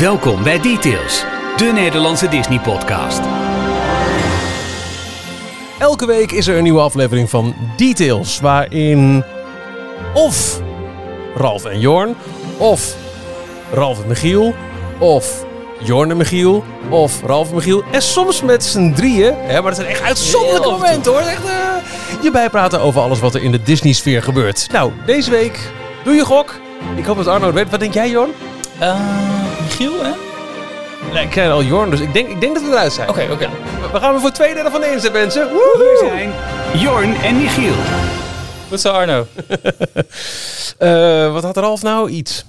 Welkom bij Details, de Nederlandse Disney-podcast. Elke week is er een nieuwe aflevering van Details, waarin of Ralf en Jorn, of Ralf en Michiel, of Jorn en Michiel, of Ralf en Michiel, en soms met z'n drieën, hè, maar dat zijn echt uitzonderlijke momenten hoor, echt eh, je bijpraten over alles wat er in de Disney-sfeer gebeurt. Nou, deze week doe je gok. Ik hoop dat Arno het weet. Wat denk jij, Jorn? Eh, Michiel, hè? Nee, ik ken al Jorn, dus ik denk, ik denk dat we eruit zijn. Oké, oké. We gaan weer voor twee derde van de inzet, mensen. Hier Woehoe! zijn Jorn en Michiel. Goed zo, Arno. Eh, wat had Ralf nou? Iets.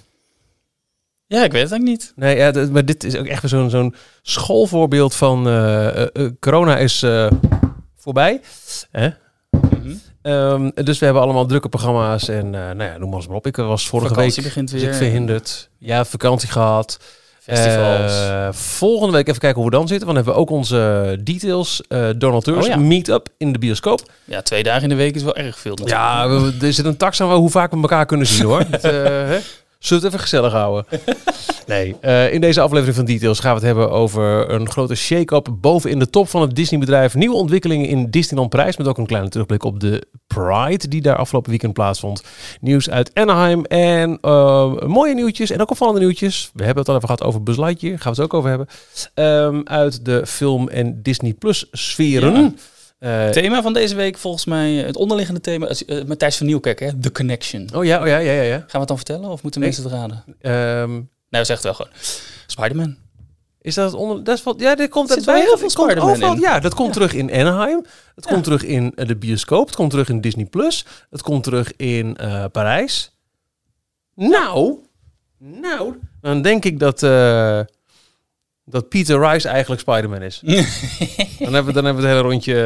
Ja, ik weet het eigenlijk niet. Nee, ja, d- maar dit is ook echt weer zo'n zo'n schoolvoorbeeld van eh, eh, eh, corona is eh, voorbij. Hè? Ehm, dus we hebben allemaal drukke programma's en eh, nou ja, noem maar eens maar op. Ik was vorige Vakantie week begint dus ik verhinderd. Ja, vakantie gehad. Festivals. Eh, volgende week even kijken hoe we dan zitten. Want dan hebben we ook onze details, eh donateurs, Oh ja. meet-up in de bioscoop. ja, twee dagen in de week is wel erg veel. Ja, we- er zit een tax aan hoe vaak we elkaar kunnen zien hoor. Het? Zullen we het even gezellig houden? Nee, eh, in deze aflevering van Details gaan we het hebben over een grote shake-up boven in de top van het Disney-bedrijf. Nieuwe ontwikkelingen in Disneyland Parijs, met ook een kleine terugblik op de Pride die daar afgelopen weekend plaatsvond. Nieuws uit Anaheim en eh, mooie nieuwtjes en ook opvallende nieuwtjes. We hebben het al even gehad over Buzz Lightyear, gaan we het ook over hebben. Ehm, uit de film- en Disney Plus sferen. Het thema van deze week, volgens mij, het onderliggende thema, is uh, Matthijs van Nieuwkerk, hè? The Connection. oh ja, oh ja, ja, ja. ja. Gaan we het dan vertellen of moeten Nee. mensen het raden? Ehm, Nee, we zeggen het wel gewoon. Spider-Man. Is dat het onder... Dat is wat, ja, dit komt wel bij- heel veel Spider-Man. Ja, dat komt Ja. terug in Anaheim. Het Ja. komt terug in de bioscoop. Het komt terug in Disney+. Plus. Het komt terug in eh, Parijs. Nou, nou, dan denk ik dat, dat Peter Rice eigenlijk Spider-Man is. dan, hebben we, dan hebben we het hele rondje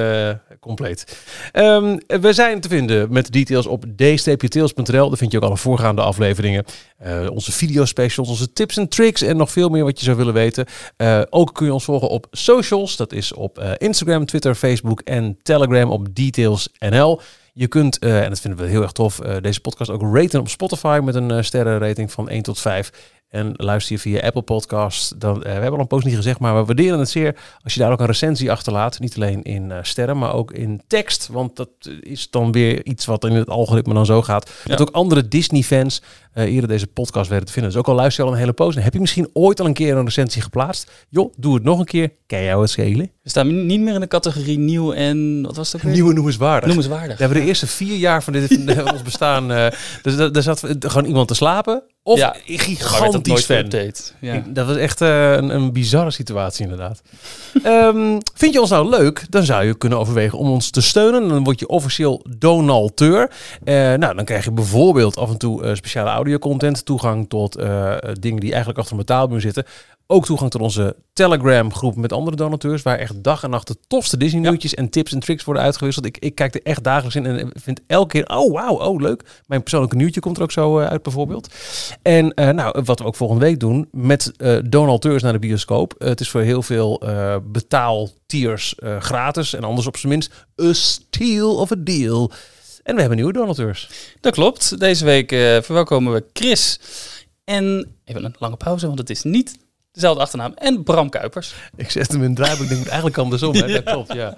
eh, compleet. Ehm, we zijn te vinden met details op d-tails.nl. Daar vind je ook alle voorgaande afleveringen. Eh, onze videospecials, onze tips en tricks en nog veel meer wat je zou willen weten. Eh, ook kun je ons volgen op socials. Dat is op Instagram, Twitter, Facebook en Telegram op detailsnl. Je kunt, en dat vinden we heel erg tof, deze podcast ook raten op Spotify met een sterrenrating van 1 tot 5. En luister je via Apple Podcasts, dan, eh, we hebben al een post niet gezegd, maar we waarderen het zeer als je daar ook een recensie achterlaat. Niet alleen in eh, sterren, maar ook in tekst. Want dat is dan weer iets wat in het algoritme dan zo gaat. Dat ook andere Disney-fans eh eerder deze podcast weten te vinden. Dus ook al luister je al een hele post, en heb je misschien ooit al een keer een recensie geplaatst. Joh, doe het nog een keer. Kan jou het schelen? We staan niet meer in de categorie nieuw en... Wat was ook weer? Nieuwe noemenswaardig. Noemenswaardig. We hebben de eerste vier jaar van, dit, van ons bestaan. eh dus daar zat gewoon iemand te slapen. Of Ja. gigantisch fan. Ja. Ik- Dat was echt eh, een, een bizarre situatie inderdaad. Ehm, vind je ons nou leuk? Dan zou je kunnen overwegen om ons te steunen. Dan word je officieel donateur. Eh, nou, dan krijg je bijvoorbeeld af en toe eh, speciale audiocontent. Toegang tot dingen die eigenlijk achter een betaalmuur zitten. Ook toegang tot onze Telegram groep met andere donateurs. Waar echt dag en nacht de tofste Disney nieuwtjes en tips en tricks worden uitgewisseld. Ik, ik kijk er echt dagelijks in en vind elke keer, oh wauw, oh leuk. Mijn persoonlijke nieuwtje komt er ook zo eh, uit bijvoorbeeld. En eh, nou, wat we ook volgende week doen met eh donateurs naar de bioscoop. Het is voor heel veel betaaltiers gratis. En anders op zijn minst a steal of a deal. En we hebben nieuwe donateurs. Dat klopt. Deze week verwelkomen we Chris. En even een lange pauze, want het is niet dezelfde achternaam. En Bram Kuipers. Ik zet hem in het draaiboek. Ik denk eigenlijk andersom. Hè? Dat klopt, ja.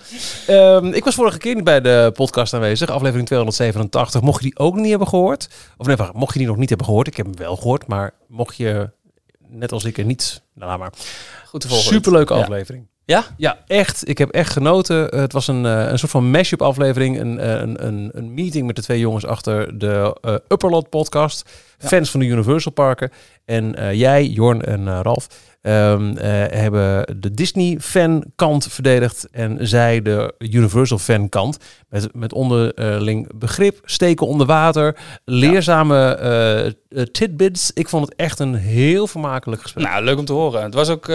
Ehm, ik was vorige keer niet bij de podcast aanwezig. Aflevering 287. Mocht je die ook niet hebben gehoord. Of nee, wacht, mocht je die nog niet hebben gehoord. Ik heb hem wel gehoord. Maar mocht je, net als ik, er niet... Nou, maar. Goed te volgen. Superleuke aflevering. Ja? Ja, echt. Ik heb echt genoten. Eh, Het was een, eh, een soort van mashup aflevering. Een, eh, een, een, een meeting met de twee jongens achter de eh Upperlot podcast. Fans van de Universal Parken. En eh, jij, Jorn en eh, Ralf, ehm, eh, hebben de Disney fan kant verdedigd. En zij de Universal fan kant. Met, met onderling begrip, steken onder water, leerzame tidbits. Ik vond het echt een heel vermakelijk gesprek. Nou, leuk om te horen. Het was ook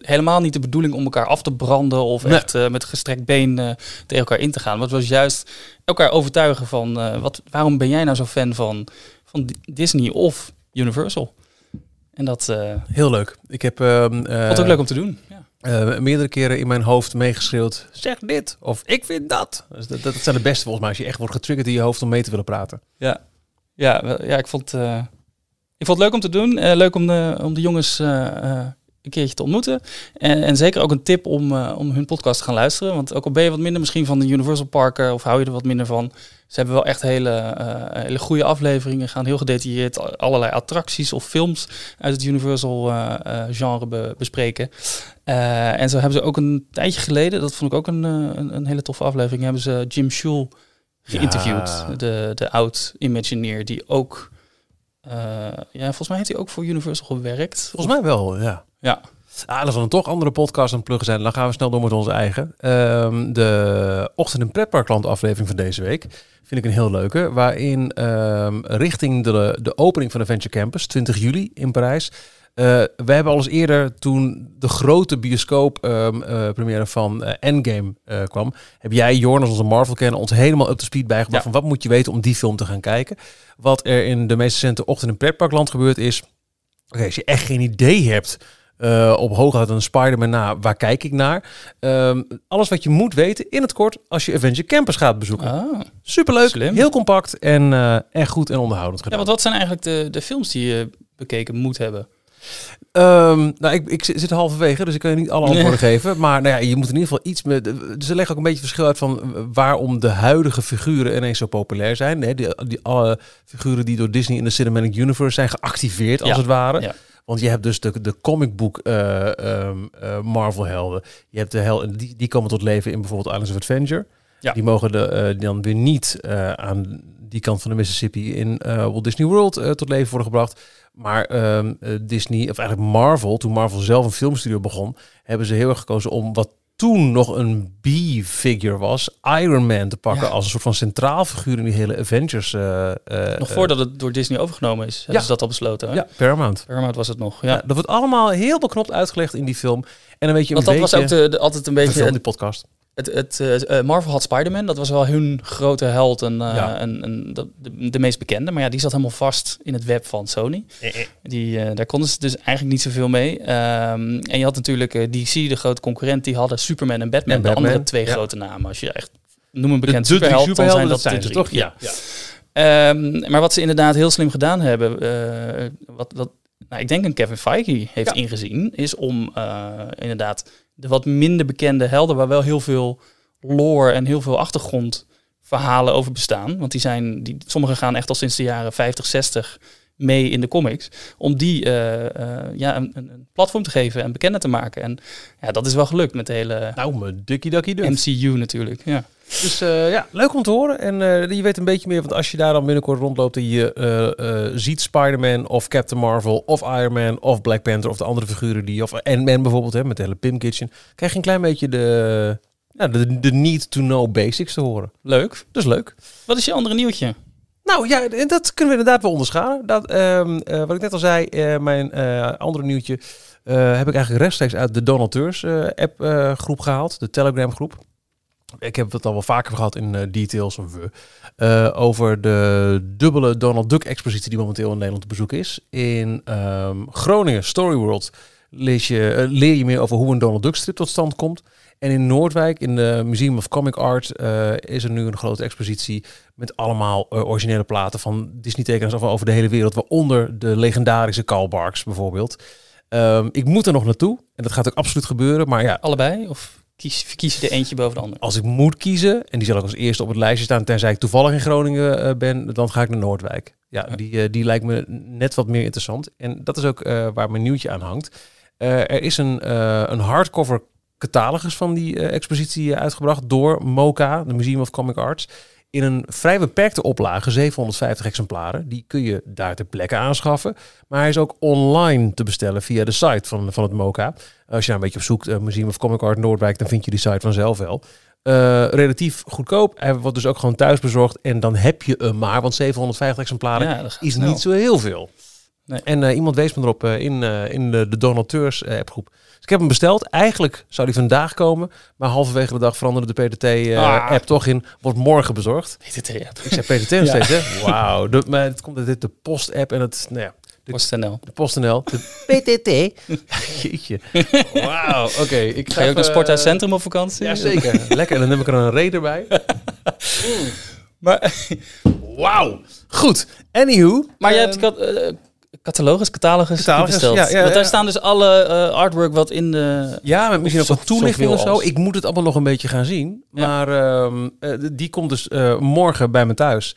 helemaal niet de bedoeling om elkaar af te branden of Nee. echt met gestrekt been tegen elkaar in te gaan. Maar het was juist elkaar overtuigen van wat, waarom ben jij nou zo fan van, van Di- Disney of Universal? En dat eh Heel leuk. Ik heb ehm, eh, was ook leuk om te doen. Ja. eh, meerdere keren in mijn hoofd meegeschreeuwd. Zeg dit of ik vind dat. Dus dat, dat zijn de beste volgens mij. Als je echt wordt getriggerd in je hoofd om mee te willen praten. Ja, ja, ja ik vond... eh, Ik vond het leuk om te doen. Eh, leuk om de, om de jongens eh, eh, een keertje te ontmoeten. En, en zeker ook een tip om, eh, om hun podcast te gaan luisteren. Want ook al ben je wat minder misschien van de Universal Parken of hou je er wat minder van. Ze hebben wel echt hele, eh, hele goede afleveringen. Gaan heel gedetailleerd allerlei attracties of films uit het Universal eh, genre be- bespreken. En zo hebben ze ook een tijdje geleden, dat vond ik ook een, een, een hele toffe aflevering, hebben ze Jim Schul geïnterviewd. Ja. De, de oud-Imagineer die ook... eh, ja, volgens mij heeft hij ook voor Universal gewerkt. Volgens mij wel, ja. Ja. Ah, als er dan toch andere podcasts aan het pluggen zijn, dan gaan we snel door met onze eigen. Ehm, de Ochtend- en Pretparkland aflevering van deze week vind ik een heel leuke. Waarin ehm, richting de, de opening van Adventure Campus, 20 juli in Parijs. Eh, we hebben al eens eerder, toen de grote bioscoop ehm, eh, première van eh, Endgame kwam, heb jij, Jorn, als onze Marvel-kenner, ons helemaal up to speed bijgebracht Ja. van wat moet je weten om die film te gaan kijken. Wat er in de meest recente Ochtend- en Pretparkland gebeurd is, Oké, als je echt geen idee hebt eh, op hooguit een Spider-Man na, waar kijk ik naar? Ehm, alles wat je moet weten in het kort als je Avenger Campus gaat bezoeken. Ah. Superleuk, slim. heel compact en, en goed en onderhoudend Ja, gedaan. want wat zijn eigenlijk de, de films die je bekeken moet hebben? Ehm, nou, ik, ik zit halverwege, dus ik kan je niet alle antwoorden geven. Maar nou ja, je moet in ieder geval iets met. Ze leggen ook een beetje verschil uit van waarom de huidige figuren ineens zo populair zijn. Hè, die, die alle figuren die door Disney in de Cinematic Universe zijn geactiveerd, als Ja, het ware. ja. Want je hebt dus de, de comic book eh, ehm, eh, Marvel helden. Je hebt de hel die, die komen tot leven in bijvoorbeeld Islands of Adventure. Ja. Die mogen de, eh, dan weer niet aan die kant van de Mississippi in eh, Walt Disney World eh, tot leven worden gebracht. Maar ehm, eh, Disney, of eigenlijk Marvel, toen Marvel zelf een filmstudio begon, hebben ze heel erg gekozen om wat toen nog een B-figure was, Iron Man te pakken Ja. als een soort van centraal figuur in die hele Avengers. Nog voordat het door Disney overgenomen is, hebben Ja. ze dat al besloten. Hè? ja, Paramount. Paramount was het nog. Ja. Ja. dat wordt allemaal heel beknopt uitgelegd in die film. En een beetje een Want dat beetje... was ook de, de- altijd een beetje film, die podcast. Het, het, eh, eh, Marvel had Spider-Man, dat was wel hun grote held en, eh, Ja. en, en de, de, de meest bekende. Maar ja, die zat helemaal vast in het web van Sony. Die, daar konden ze dus eigenlijk niet zoveel mee. Ehm, en je had natuurlijk DC, de grote concurrent, die hadden Superman en Batman, En de Batman, andere twee ja. grote namen. Als je echt noem een bekend de superheld, dan zijn dat dat zijn de ze drie. toch? Ja. ja. Ehm, maar wat ze inderdaad heel slim gedaan hebben, wat, wat nou, ik denk een Kevin Feige heeft ingezien, is om inderdaad de wat minder bekende helden, waar wel heel veel lore en heel veel achtergrondverhalen over bestaan. Want die zijn, die, sommige gaan echt al sinds de jaren 50, 60 mee in de comics. Om die eh, eh, ja, een, een platform te geven en bekender te maken. En ja, dat is wel gelukt met de hele Nou, dukkie dakkie duk. MCU natuurlijk. Ja. Dus eh, ja, leuk om te horen. En je weet een beetje meer, want als je daar dan binnenkort rondloopt en je ziet Spider-Man of Captain Marvel of Iron Man of Black Panther of de andere figuren die, of Ant-Man bijvoorbeeld, hè, met de hele Pim Kitchen, krijg je een klein beetje de, ja, de, de need to know basics te horen. Leuk. Dus leuk. Wat is je andere nieuwtje? Nou ja, dat kunnen we inderdaad wel onderschalen. Dat, ehm, eh, wat ik net al zei, eh, mijn eh, andere nieuwtje heb ik eigenlijk rechtstreeks uit de Donald Teurs eh, app groep gehaald, de Telegram groep. Ik heb het al wel vaker gehad in details over de dubbele Donald Duck expositie die momenteel in Nederland te bezoek is. In ehm, Groningen, Storyworld, lees je, leer je meer over hoe een Donald Duck strip tot stand komt. En in Noordwijk, in de Museum of Comic Art, eh, is er nu een grote expositie met allemaal eh, originele platen van Disney-tekenaars over, over de hele wereld, waaronder de legendarische Carl Barks bijvoorbeeld. Ehm, ik moet er nog naartoe en dat gaat ook absoluut gebeuren. Maar ja, Allebei? Of kies, verkies je er eentje boven de ander? als ik moet kiezen, en die zal ook als eerste op het lijstje staan, tenzij ik toevallig in Groningen eh, ben, dan ga ik naar Noordwijk. Ja, Ja. Die, die lijkt me net wat meer interessant. En dat is ook waar mijn nieuwtje aan hangt. Er is een, een hardcover catalogus van die eh, expositie eh, uitgebracht door MoCA, de Museum of Comic Arts. In een vrij beperkte oplage, 750 exemplaren. Die kun je daar ter plekke aanschaffen. Maar hij is ook online te bestellen via de site van, van het MoCA. Als je daar een beetje op zoekt, eh, Museum of Comic Art Noordwijk, dan vind je die site vanzelf wel. Relatief goedkoop. Hij wordt dus ook gewoon thuis bezorgd. En dan heb je hem maar, want 750 exemplaren Ja, is snel. niet zo heel veel. Nee. En eh, iemand wees me erop eh, in, eh, in de, de donateurs appgroep. Dus ik heb hem besteld. Eigenlijk zou die vandaag komen. Maar halverwege de dag veranderde de PTT-app Ah. toch in. Wordt morgen bezorgd. PTT-app. Ik zei PTT nog Ja. steeds, hè? Wauw. Maar het komt uit dit de post-app en het... Nou ja, de, PostNL. de PostNL. De PTT. Jeetje. Wauw. Oké. ik Ga je ook naar even, Sporthuis eh, Centrum op vakantie? Ja, zeker. Lekker. En dan neem ik er een raider bij. Maar, Wauw. Goed. Anywho. maar je ehm, hebt, ik had, eh, catalogus, catalogus, Catalogus, besteld. ja, ja, Want daar staan dus alle eh, artwork wat in de... Ja, met misschien ook wat toelichting of zo. als. Ik moet het allemaal nog een beetje gaan zien. Maar ehm, eh, die komt dus eh, morgen bij me thuis.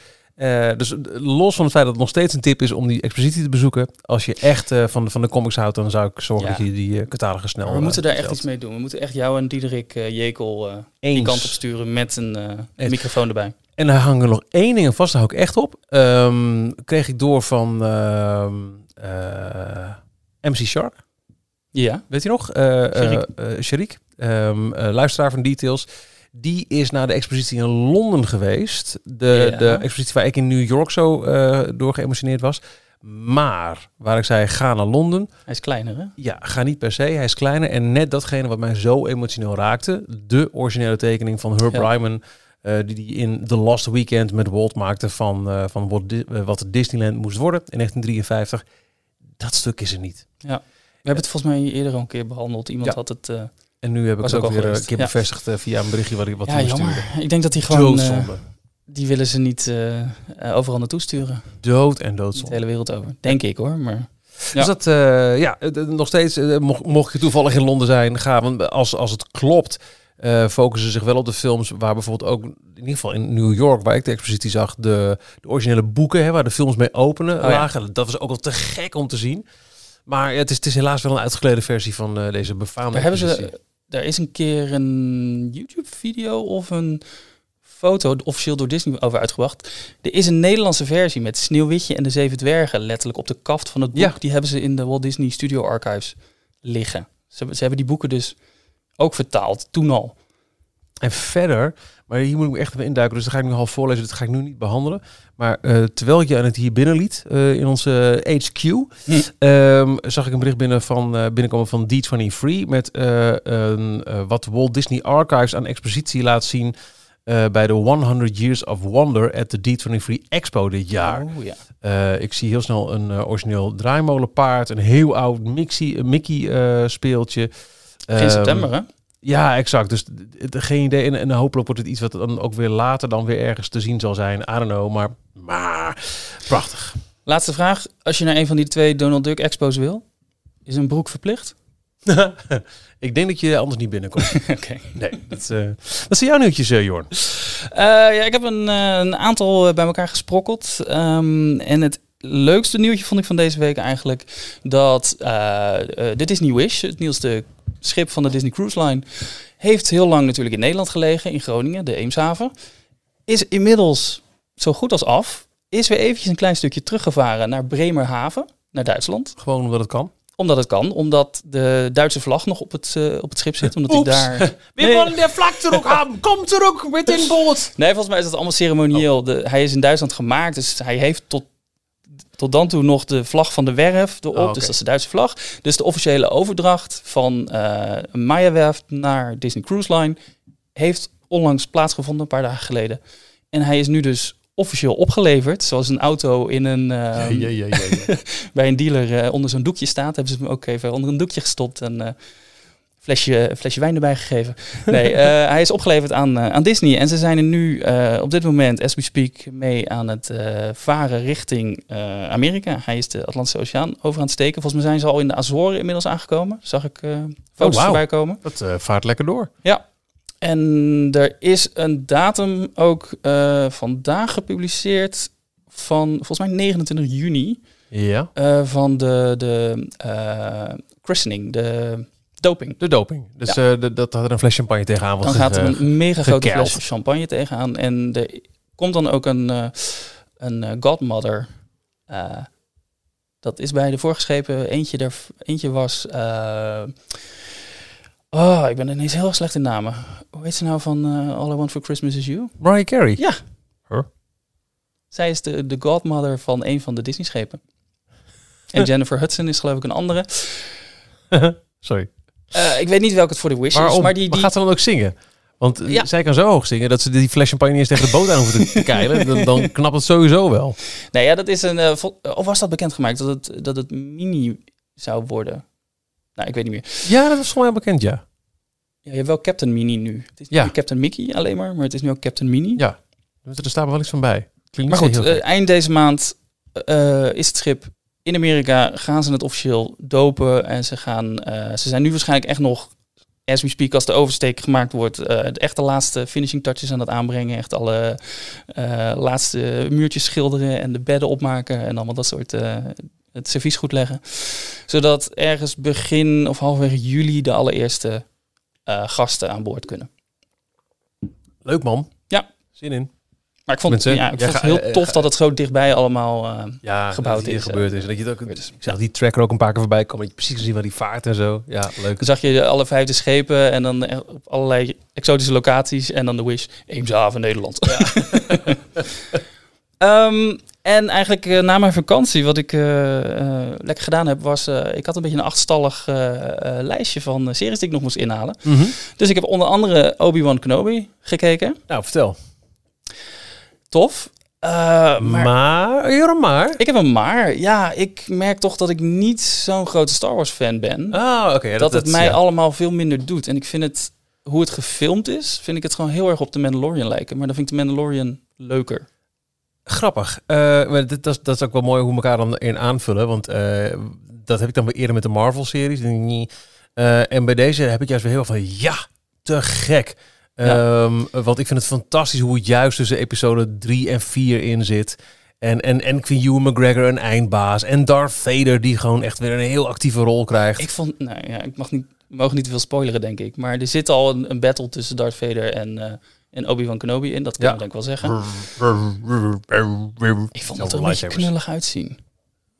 Dus los van het feit dat het nog steeds een tip is om die expositie te bezoeken. Als je echt van, de, van de comics houdt, dan zou ik zorgen dat je die catalogus snel we moeten daar echt iets mee doen. We moeten echt jou en Diederik Jekel die kant op sturen met een microfoon erbij. En daar hangen nog één ding aan vast, daar hou ik echt op. Ehm, kreeg ik door van ehm, eh, MC Shark. Ja. Weet je nog? Eh, Sharik. eh, ehm, eh, luisteraar van Details. Die is naar de expositie in Londen geweest. De, Ja. de expositie waar ik in New York zo door geëmotioneerd was. Maar waar ik zei, ga naar Londen. Hij is kleiner, hè? Ja, ga niet per se. Hij is kleiner. En net datgene wat mij zo emotioneel raakte. De originele tekening van Herb Ja. Ryman. Eh, die die in The Lost Weekend met Walt maakte van, eh, van wat, Di- eh, wat Disneyland moest worden in 1953. Dat stuk is er niet. We hebben het volgens mij eerder al een keer behandeld. Iemand Ja. had het... En nu heb ik het ook weer een keer ja. bevestigd via een berichtje wat ik wat ja, jammer. Ik denk dat die gewoon... Doodzonde. die willen ze niet overal naartoe sturen. Dood en Niet de doodzonde. hele wereld over. Denk ik, hoor. Maar Ja. Dus dat, ja, nog steeds, mocht, mocht je toevallig in Londen zijn, ga. Want als, als het klopt, eh, focussen ze zich wel op de films waar bijvoorbeeld ook, in ieder geval in New York, waar ik de expositie zag, de, de originele boeken, hè, waar de films mee openen, Oh ja. lagen. Dat was ook wel te gek om te zien. Maar ja, het, is, het is helaas wel een uitgeklede versie van eh, deze befaamde Daar hebben ze, daar is een keer een YouTube-video of een foto officieel door Disney over uitgebracht. Er is een Nederlandse versie met Sneeuwwitje en de Zeven Dwergen letterlijk op de kaft van het boek. Ja. Die hebben ze in de Walt Disney Studio Archives liggen. Ze, hebben- ze hebben die boeken dus ook vertaald, toen al. En verder, maar hier moet ik echt even induiken, dus dat ga ik nu half voorlezen, dat ga ik nu niet behandelen. Maar eh, terwijl ik je aan het hier binnenliet eh, in onze HQ, Hm. ehm, zag ik een bericht binnen van, eh, binnenkomen van D23 met eh, eh, wat Walt Disney Archives aan expositie laat zien eh, bij de 100 Years of Wonder at de D23 Expo dit jaar. Oh, ja. Eh, ik zie heel snel een eh, origineel draaimolenpaard, een heel oud Mixie, Mickey eh, speeltje. Geen Ehm, september, hè? ja, exact. Dus geen idee. En, en hopelijk wordt het iets wat dan ook weer later dan weer ergens te zien zal zijn. I don't know. Maar, maar prachtig. Laatste vraag. Als je naar een van die twee Donald Duck expos wil, is een broek verplicht? ik denk dat je anders niet binnenkomt. Oké. Nee, dat, eh dat zijn jouw nieuwtjes, eh, Jorn. Eh, ja, ik heb een, een aantal bij elkaar gesprokkeld. Ehm, en het leukste nieuwtje vond ik van deze week eigenlijk dat eh, de Disney Wish, het nieuwste schip van de Disney Cruise Line, heeft heel lang natuurlijk in Nederland gelegen, in Groningen, de Eemshaven. Is inmiddels zo goed als af. Is weer eventjes een klein stukje teruggevaren naar Bremerhaven, naar Duitsland. Gewoon omdat het kan. Omdat het kan, omdat de Duitse vlag nog op het, eh, op het schip zit. Omdat die Oeps. daar... We Nee. willen de vlag terug hebben. Kom terug met in boord. Nee, volgens mij is dat allemaal ceremonieel. De, hij is in Duitsland gemaakt, dus hij heeft tot, tot dan toe nog de vlag van de werf erop. Oh, oké. Dus dat is de Duitse vlag. Dus de officiële overdracht van eh een Maya-werft naar Disney Cruise Line heeft onlangs plaatsgevonden, een paar dagen geleden. En hij is nu dus officieel opgeleverd, zoals een auto in een, ehm, ja, ja, ja, ja. bij een dealer eh, onder zo'n doekje staat. Hebben ze hem ook even onder een doekje gestopt en eh flesje, een flesje wijn erbij gegeven. Nee, eh, hij is opgeleverd aan, eh, aan Disney. En ze zijn er nu eh, op dit moment, as we speak, mee aan het varen richting Amerika. Hij is de Atlantische Oceaan over aan het steken. Volgens mij zijn ze al in de Azoren inmiddels aangekomen. Zag ik eh, foto's wauw. voorbij komen. Dat vaart lekker door. Ja. En er is een datum ook vandaag gepubliceerd van volgens mij 29 juni Ja. van de, de christening, de doping. De doping. Dus eh, dat had er een fles champagne tegenaan. Dan gaat er ge- een mega grote fles champagne tegenaan. En er komt dan ook een, eh, een eh, godmother. eh, dat is bij de vorige schepen. Eentje, er, eentje was... eh, oh, ik ben ineens heel slecht in namen. Hoe heet ze nou van eh, All I Want For Christmas Is You? Mariah Carey. Ja. Zij is de, de godmother van een van de Disney-schepen. En Jennifer Hudson is geloof ik een andere. Sorry. Eh, ik weet niet welke het voor de Wish is, Waarom? maar die... Maar die gaat ze dan ook zingen? Want eh, Ja. zij kan zo hoog zingen dat ze die fles champagne eens tegen de boot aan hoeven te keilen. Dan, dan knapt het sowieso wel. Nee, ja, dat is een... eh, of was dat bekendgemaakt dat het, dat het mini zou worden? Nou, ik weet niet meer. Ja, dat is gewoon heel bekend, ja. Ja, je hebt wel Captain Mini nu. Het is Ja. niet Captain Mickey alleen maar, maar het is nu ook Captain Mini. Ja. Er staat me wel iets van bij. Klinkt maar goed, eind deze maand is het schip in Amerika gaan ze het officieel dopen en ze gaan, eh, ze zijn nu waarschijnlijk echt nog, as we speak, als de oversteek gemaakt wordt, eh, de echte laatste finishing touches aan het aanbrengen, echt alle eh, laatste muurtjes schilderen en de bedden opmaken en allemaal dat soort, het servies goed leggen, zodat ergens begin of halverwege juli de allereerste gasten aan boord kunnen. Leuk man. Ja. Zin in. Maar ik vond, Mensen, ja, ik vond het heel eh, tof ga- dat het zo dichtbij allemaal eh, Ja, gebouwd is, gebeurd eh, is. Dat je het ook, is. ik zag die tracker ook een paar keer voorbij komen. Dat je precies zien waar die vaart en zo. Ja, leuk. Dan zag je alle vijfde schepen en dan op allerlei exotische locaties. En dan de Wish, Eemshaven, Nederland. Ehm, en eigenlijk eh, na mijn vakantie, wat ik eh, eh, lekker gedaan heb, was... eh, ik had een beetje een achtstallig eh, eh, lijstje van eh, series die ik nog moest inhalen. Mhm. Dus ik heb onder andere Obi-Wan Kenobi gekeken. Nou, vertel. Tof. Eh, maar maar, ja, maar. ik heb een maar. Ja, ik merk toch dat ik niet zo'n grote Star Wars fan ben. Ah, oké. dat, het mij ja. allemaal veel minder doet. En ik vind het, hoe het gefilmd is, vind ik het gewoon heel erg op The Mandalorian lijken. Maar dan vind ik The Mandalorian leuker. Grappig. Maar dit, dat, is- dat is ook wel mooi hoe we elkaar dan in aanvullen. Want eh, dat heb ik dan weer eerder met de Marvel-series. En bij deze heb ik juist weer heel veel van, ja, te gek. Ja. Ehm, want ik vind het fantastisch hoe het juist tussen episode 3 en 4 in zit. En, en, en ik vind Ewan McGregor een eindbaas. En Darth Vader die gewoon echt weer een heel actieve rol krijgt. Ik vond, nou ja, ik mag niet, we mogen niet te veel spoileren, denk ik. Maar er zit al een, een battle tussen Darth Vader en, eh, en Obi-Wan Kenobi in. Dat Ja. we denk ik wel zeggen. Ik vond het er een beetje knullig uitzien.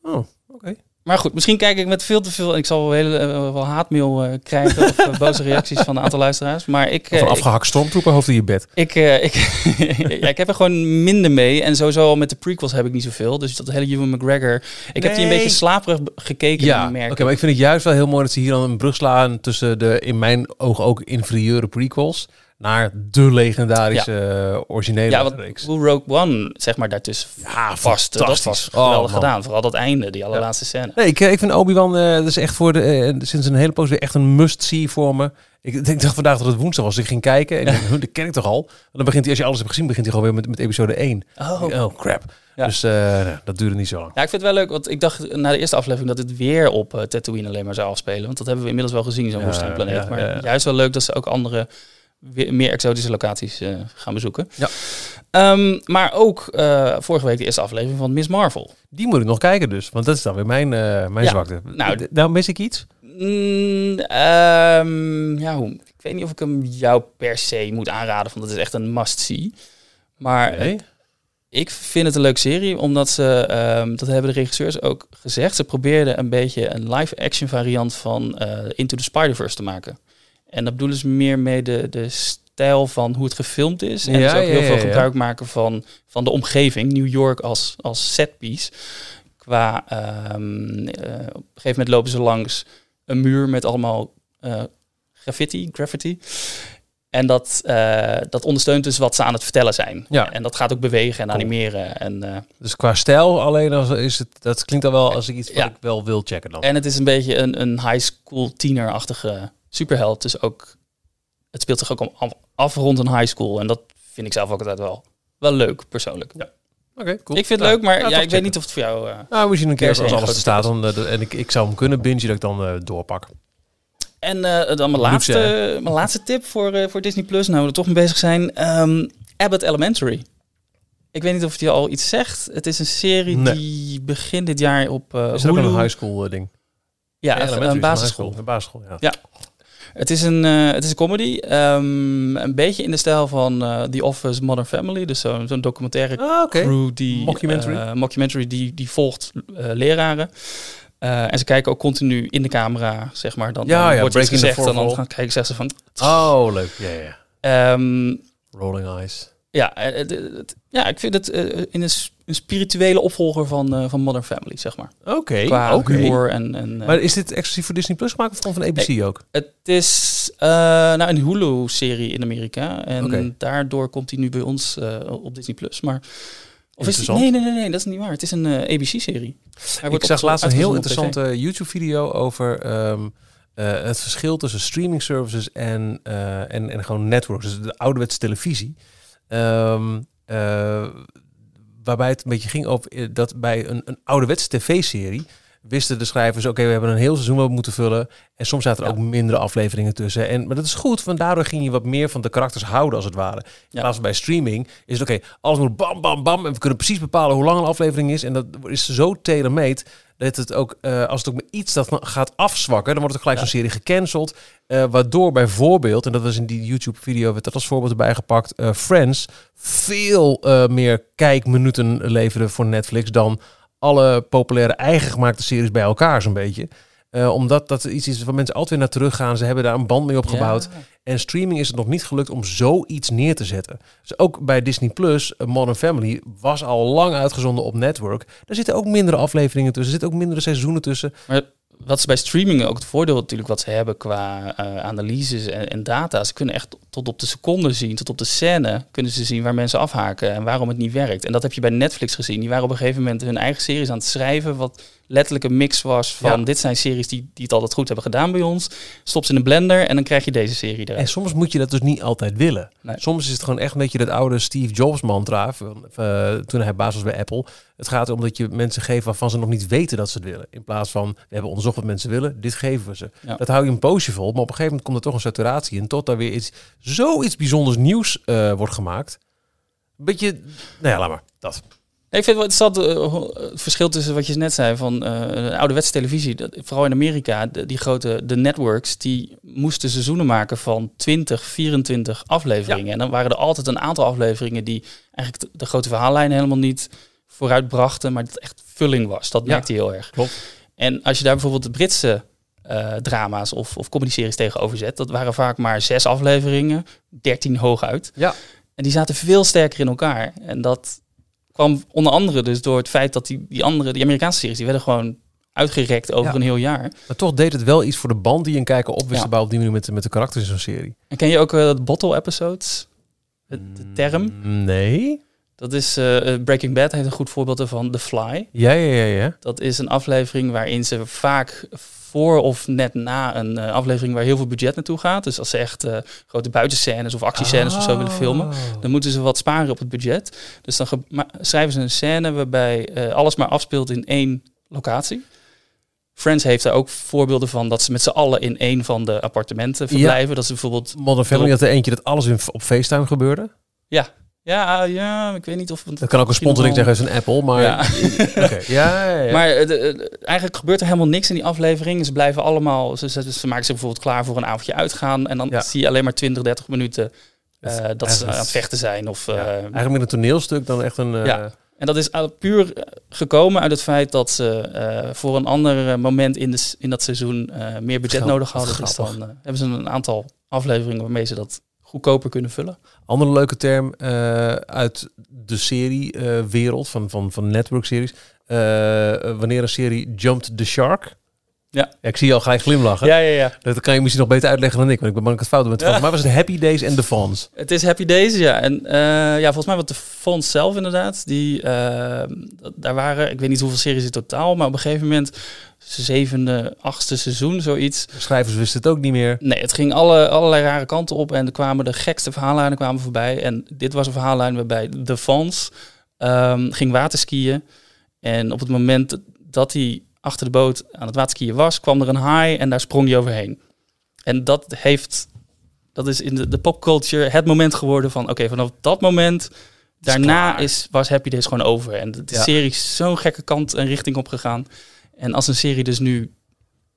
Oh, oké. Maar goed, misschien kijk ik met veel te veel... en Ik zal wel, hele, eh, wel haatmail eh, krijgen of eh, boze reacties van een aantal luisteraars. Maar ik, Of een eh, afgehakt stormtrooperhoofd in je bed. Ik, eh, ik, ja, ik heb er gewoon minder mee. En sowieso al met de prequels heb ik niet zoveel. Dus dat hele Ewan McGregor. Ik heb die een beetje slaperig gekeken. Ja, oké, maar ik vind het juist wel heel mooi dat ze hier dan een brug slaan tussen de, in mijn ogen ook inferieure prequels, naar de legendarische eh, originele ja, wat reeks. hoe Rogue One, zeg maar, daartussen Ja, vast. Dat was geweldig Oh, gedaan. Vooral dat einde, die allerlaatste scène. Nee, ik, ik vind Obi-Wan, eh, dat is echt voor de, eh, sinds een hele poos weer echt een must-see voor me. Ik, ik dacht vandaag dat het woensdag was. Ik ging kijken en "Huh, dat ken ik toch al? En dan begint hij, als je alles hebt gezien, begint hij gewoon weer met, met episode 1. Oh. Oh, crap. Ja. Dus eh, nou, dat duurde niet zo lang. Ja, ik vind het wel leuk, want ik dacht na de eerste aflevering dat het weer op eh, Tatooine alleen maar zou afspelen. Want dat hebben we inmiddels wel gezien, zo'n Ja, woestijnplaneet. ja, maar ja, ja. juist wel leuk dat ze ook andere, weer- meer exotische locaties eh, gaan bezoeken. Ja. Ehm, maar ook eh, vorige week de eerste aflevering van Miss Marvel. Die moet ik nog kijken dus, want dat is dan weer mijn, eh, mijn Ja, zwakte. nou, nou, mis ik iets? Mm, ehm, ja, hoe, ik weet niet of ik hem jou per se moet aanraden, want dat is echt een must-see. Maar Nee? ik vind het een leuke serie, omdat ze, ehm, dat hebben de regisseurs ook gezegd, ze probeerden een beetje een live-action variant van Into the Spider-Verse te maken. En dat bedoelen ze meer mee de, de stijl van hoe het gefilmd is. En Ja, dus ook ja, heel ja, veel gebruik maken van, van de omgeving, New York als, als setpiece. Qua, ehm, eh, op een gegeven moment lopen ze langs een muur met allemaal eh, graffiti, graffiti. En dat, eh, dat ondersteunt dus wat ze aan het vertellen zijn. Ja. En dat gaat ook bewegen en Cool. animeren. En, Dus qua stijl alleen, als is het, dat klinkt al wel als ik iets wat Ja. ik wel wil checken dan. en het is een beetje een, een high school tienerachtige superheld. Dus ook, het speelt zich ook om- af, af rond een high school. En dat vind ik zelf ook altijd wel, wel leuk, persoonlijk. Oké, cool. Ik vind het Ja, leuk, maar ja, ja, ik weet niet of het voor jou... eh, Nou, misschien een keer als alles er staat dan, eh, de- en ik, ik zou hem kunnen bingen, dat ik dan eh, doorpak. En eh, dan mijn Luxe, laatste, mijn laatste tip voor, eh, voor Disney Plus, nou we er toch mee bezig zijn. Ehm, Abbott Elementary. Ik weet niet of het je al iets zegt. Het is een serie Nee. die begin dit jaar op uh, Is dat ook een high school ding? Ja, een, is een basisschool. Een basisschool, ja. Ja. Het is een, eh, het is een comedy. ehm, een beetje in de stijl van eh, The Office Modern Family. Dus zo'n documentaire Ah, oké. crew die Mockumentary. eh, mockumentary die, die volgt leraren. En ze kijken ook continu in de camera, zeg maar. Dan, Ja, dan ja, wordt iets gezegd en dan gaan kijken zeggen ze van... Oh, leuk. Ja, ja, ehm, Rolling Eyes. ja, ja, ik vind het in een, een spirituele opvolger van, eh, van Modern Family, zeg maar. Oké, Qua oké. humor en... en eh, Maar is dit exclusief voor Disney Plus gemaakt of gewoon van ABC ook? Het is eh, nou, een Hulu-serie in Amerika. En daardoor komt hij nu bij ons op Disney+. Plus. Maar, of is die, Interessant. nee, nee, nee, nee, dat is niet waar. Het is een ABC-serie. Ik zag laatst een heel interessante YouTube-video over ehm, eh, het verschil tussen streaming services en, en, en gewoon networks. Dus de ouderwetse televisie. Ehm, eh, waarbij het een beetje ging over eh, dat bij een, een ouderwetse tv-serie wisten de schrijvers, oké, we hebben een heel seizoen wat we moeten vullen. En soms zaten er Ja. ook mindere afleveringen tussen. En, maar dat is goed, want daardoor ging je wat meer van de karakters houden, als het ware. In Ja. plaats van bij streaming is het, oké, alles moet bam, bam, bam. En we kunnen precies bepalen hoe lang een aflevering is. En dat is zo tailor-made dat het ook, eh, als het ook maar iets dat gaat afzwakken, dan wordt het gelijk Ja. zo'n serie gecanceld. Eh, waardoor bijvoorbeeld, en dat was in die YouTube-video, werd dat als voorbeeld erbij gepakt, eh, Friends veel meer kijkminuten leverde voor Netflix dan alle populaire eigen gemaakte series bij elkaar zo'n beetje. Eh, omdat dat iets is waar mensen altijd weer naar teruggaan. Ze hebben daar een band mee opgebouwd. Ja. En streaming is het nog niet gelukt om zoiets neer te zetten. Dus ook bij Disney Plus, eh, Modern Family was al lang uitgezonden op network. Daar zitten ook mindere afleveringen tussen. Er zitten ook mindere seizoenen tussen. Maar wat is bij streaming ook het voordeel natuurlijk wat ze hebben qua eh, analyses en, en data. Ze kunnen echt tot op de seconde zien, tot op de scène kunnen ze zien waar mensen afhaken en waarom het niet werkt. En dat heb je bij Netflix gezien. Die waren op een gegeven moment hun eigen series aan het schrijven, wat letterlijk een mix was van Ja. dit zijn series die, die het altijd goed hebben gedaan bij ons. Stop ze in een blender en dan krijg je deze serie En eruit. soms moet je dat dus niet altijd willen. Nee. Soms is het gewoon echt een beetje dat oude Steve Jobs mantra. van, eh, toen hij baas was bij Apple. Het gaat erom dat je mensen geeft waarvan ze nog niet weten dat ze het willen. In plaats van, we hebben onderzocht wat mensen willen, dit geven we ze. Ja. Dat hou je een poosje vol. Maar op een gegeven moment komt er toch een saturatie in. Tot daar weer iets, zoiets bijzonders nieuws eh, wordt gemaakt. Beetje, nou ja, laat maar. Dat. Ik vind wel interessant eh, het verschil tussen wat je net zei van eh ouderwetse televisie. Dat, vooral in Amerika, de, die grote de networks, die moesten seizoenen maken van 20, 24 afleveringen. En dan waren er altijd een aantal afleveringen die eigenlijk de, de grote verhaallijn helemaal niet vooruitbrachten, maar dat echt vulling was. Dat Ja. merkte je heel erg. Klopt. En als je daar bijvoorbeeld de Britse eh, drama's of, of comedy-series tegenover zet, dat waren vaak maar zes afleveringen, 13 hooguit. Ja. En die zaten veel sterker in elkaar. En dat kwam onder andere dus door het feit dat die, die andere, die Amerikaanse series, die werden gewoon uitgerekt over Ja. een heel jaar. Maar toch deed het wel iets voor de band die een kijker op wist Ja. op die manier met, met de karakters in zo'n serie. En ken je ook eh, het bottle episodes? De, de term? Nee. Dat is eh, eh, Breaking Bad heeft een goed voorbeeld ervan. The Fly. Ja, ja, ja, ja. Dat is een aflevering waarin ze vaak voor of net na een eh, aflevering waar heel veel budget naartoe gaat. Dus als ze echt eh, grote buitenscènes of actiescènes of zo willen filmen, Oh. dan moeten ze wat sparen op het budget. Dus dan schrijven ze een scène waarbij eh, alles maar afspeelt in één locatie. Friends heeft daar ook voorbeelden van dat ze met z'n allen in één van de appartementen verblijven. Dat ze bijvoorbeeld Modern Family had er eentje dat alles in, op FaceTime gebeurde. Ja, ah, ja, ik weet niet of... Dat kan ook een sponsoring zeggen als een Apple, maar... Ja. Ja, ja, ja. Maar eh, de- eh, eigenlijk gebeurt er helemaal niks in die aflevering. Ze blijven allemaal... Ze, ze, ze maken zich bijvoorbeeld klaar voor een avondje uitgaan. En dan Ja. zie je alleen maar 20, 30 minuten eh, dat ze aan het vechten zijn. Of, Ja, Eigenlijk meer een toneelstuk dan echt een... Ja. En dat is puur gekomen uit het feit dat ze voor een ander moment in, de, in dat seizoen meer budget nodig hadden. Dus dan hebben ze een aantal afleveringen waarmee ze dat goedkoper kunnen vullen. Andere leuke term eh, uit de seriewereld van, van, van network-series. Eh, wanneer een serie jumped the shark. Ja. Ik zie je al gelijk glimlachen. Ja, ja, ja. Dat kan je misschien nog beter uitleggen dan ik, want ik ben bang dat ik het fout met Volgens mij was het Happy Days en The Fawns. Het is Happy Days, ja. En eh, ja, volgens mij wat de fonds zelf inderdaad, die, eh, daar waren, ik weet niet hoeveel series in totaal, maar op een gegeven moment, zevende, achtste seizoen, zoiets. Schrijvers wisten het ook niet meer. Nee, het ging alle, allerlei rare kanten op en er kwamen de gekste verhaallijnen kwamen voorbij. En dit was een verhaallijn waarbij de Fons ehm, ging waterskiën. En op het moment dat hij achter de boot aan het waterskiën was, kwam er een haai en daar sprong hij overheen. En dat heeft, dat is in de, de popculture het moment geworden van, oké, vanaf dat moment, daarna is, was Happy Days gewoon over. En de, de Ja. serie is zo'n gekke kant en richting op gegaan. En als een serie dus nu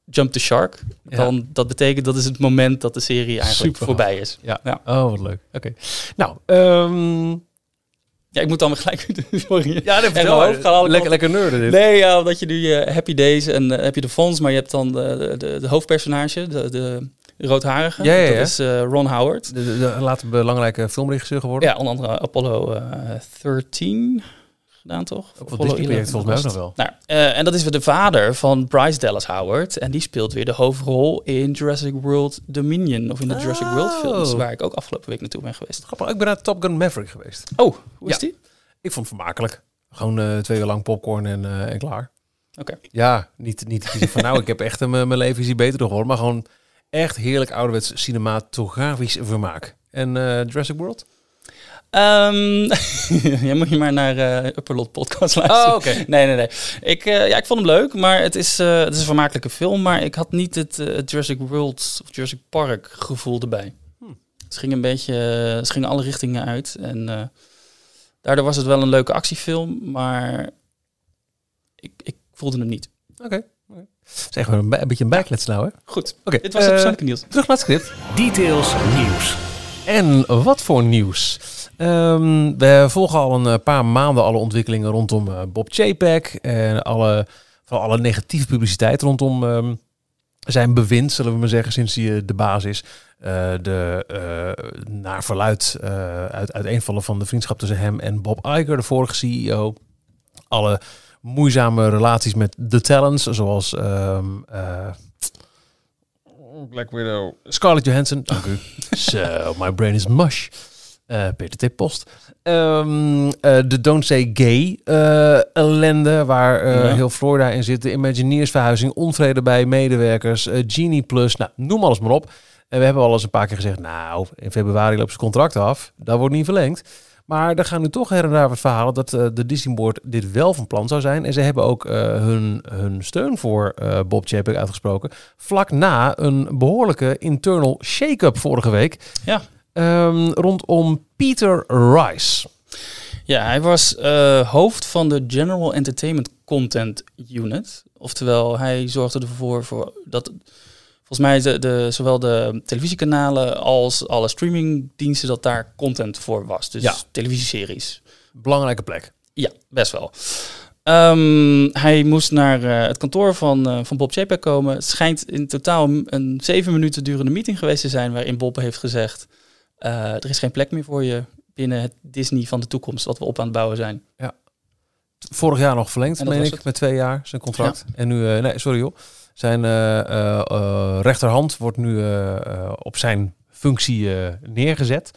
Jump the Shark, Ja. dan dat betekent dat is het moment dat de serie eigenlijk Super voorbij is. Ja. Ja. Oh, wat leuk. Oké. Nou, ehm Ja, ik moet dan weer gelijk. Sorry. ja, En mijn hoofd alle lekker, lekker nerden dit. Nee, ja, dat je nu eh, Happy Days en eh, heb je de fonds, maar je hebt dan de, de, de hoofdpersonage, de, de roodharige. Ja, ja, ja. Dat is eh, Ron Howard. De, de, de later belangrijke filmregisseur geworden. Ja, onder andere Apollo eh 13 gedaan, toch? Ook Disney 11 project volgens mij ook nog wel. Nou, eh, en dat is weer de vader van Bryce Dallas Howard. En die speelt weer de hoofdrol in Jurassic World Dominion. Of in de Jurassic World Oh. films, waar ik ook afgelopen week naartoe ben geweest. Grappig, ik ben naar Top Gun Maverick geweest. Oh, hoe is Ja. die? Ik vond het vermakelijk. Gewoon eh, twee uur lang popcorn en, eh, en klaar. Oké. Ja, niet, niet van nou, ik heb echt mijn leven is hier beter door. Maar gewoon echt heerlijk ouderwets cinematografisch vermaak. En Jurassic World? Ehm ja, moet je maar naar eh Upperlot podcast luisteren. Oh, oké. Nee, nee, nee. Ik, eh, ja, ik vond hem leuk, maar het is, eh, het is een vermakelijke film. Maar ik had niet het het Jurassic World of Jurassic Park gevoel erbij. Hmm. Ze gingen een beetje, ze gingen alle richtingen uit. En eh, daardoor was het wel een leuke actiefilm, maar ik, ik voelde hem niet. Oké. oké. Zeg maar een, beetje een bijklets nou, hè? Goed, Oké. dit was het persoonlijke nieuws. Terug naar het script. Details nieuws. En wat voor nieuws? Ehm, we volgen al een eh, paar maanden alle ontwikkelingen rondom eh, Bob Chapek. En alle, vooral alle negatieve publiciteit rondom ehm, zijn bewind, zullen we maar zeggen, sinds hij eh, de baas is. Eh, de eh, naar verluid eh, uit, uiteenvallen van de vriendschap tussen hem en Bob Iger, de vorige CEO. Alle moeizame relaties met de talents, zoals ehm, eh, Black Widow, Scarlett Johansson. Dank u. so, my brain is mush. Eh, Peter T. Post. Eh, de Don't Say Gay eh, ellende, waar Ja. heel Florida in zit. De Imagineersverhuizing, onvrede bij medewerkers, Genie Plus. Nou, noem alles maar op. En we hebben al eens een paar keer gezegd, nou, in februari loopt zijn contract af. Dat wordt niet verlengd. Maar er gaan nu toch her en daar wat verhalen dat eh, de Disney Board dit wel van plan zou zijn. En ze hebben ook eh, hun, hun steun voor eh, Bob Chapek uitgesproken. Vlak na een behoorlijke internal shake-up vorige week. Ja. Ehm, rondom Peter Rice. Ja, hij was hoofd van de General Entertainment Content Unit. Oftewel, hij zorgde ervoor voor dat volgens mij de, de, zowel de televisiekanalen als alle streamingdiensten dat daar content voor was. Dus Ja. televisieseries. Belangrijke plek. Ja, best wel. Ehm, hij moest naar eh, het kantoor van, eh, van Bob Chapek komen. Het schijnt in totaal een, zeven minuten durende meeting geweest te zijn... waarin Bob heeft gezegd... eh, er is geen plek meer voor je binnen het Disney van de toekomst... wat we op aan het bouwen zijn. Vorig jaar nog verlengd, meen ik, het. met twee jaar zijn contract. En nu, nee, sorry joh. Zijn eh, eh, eh, rechterhand wordt nu op zijn functie neergezet.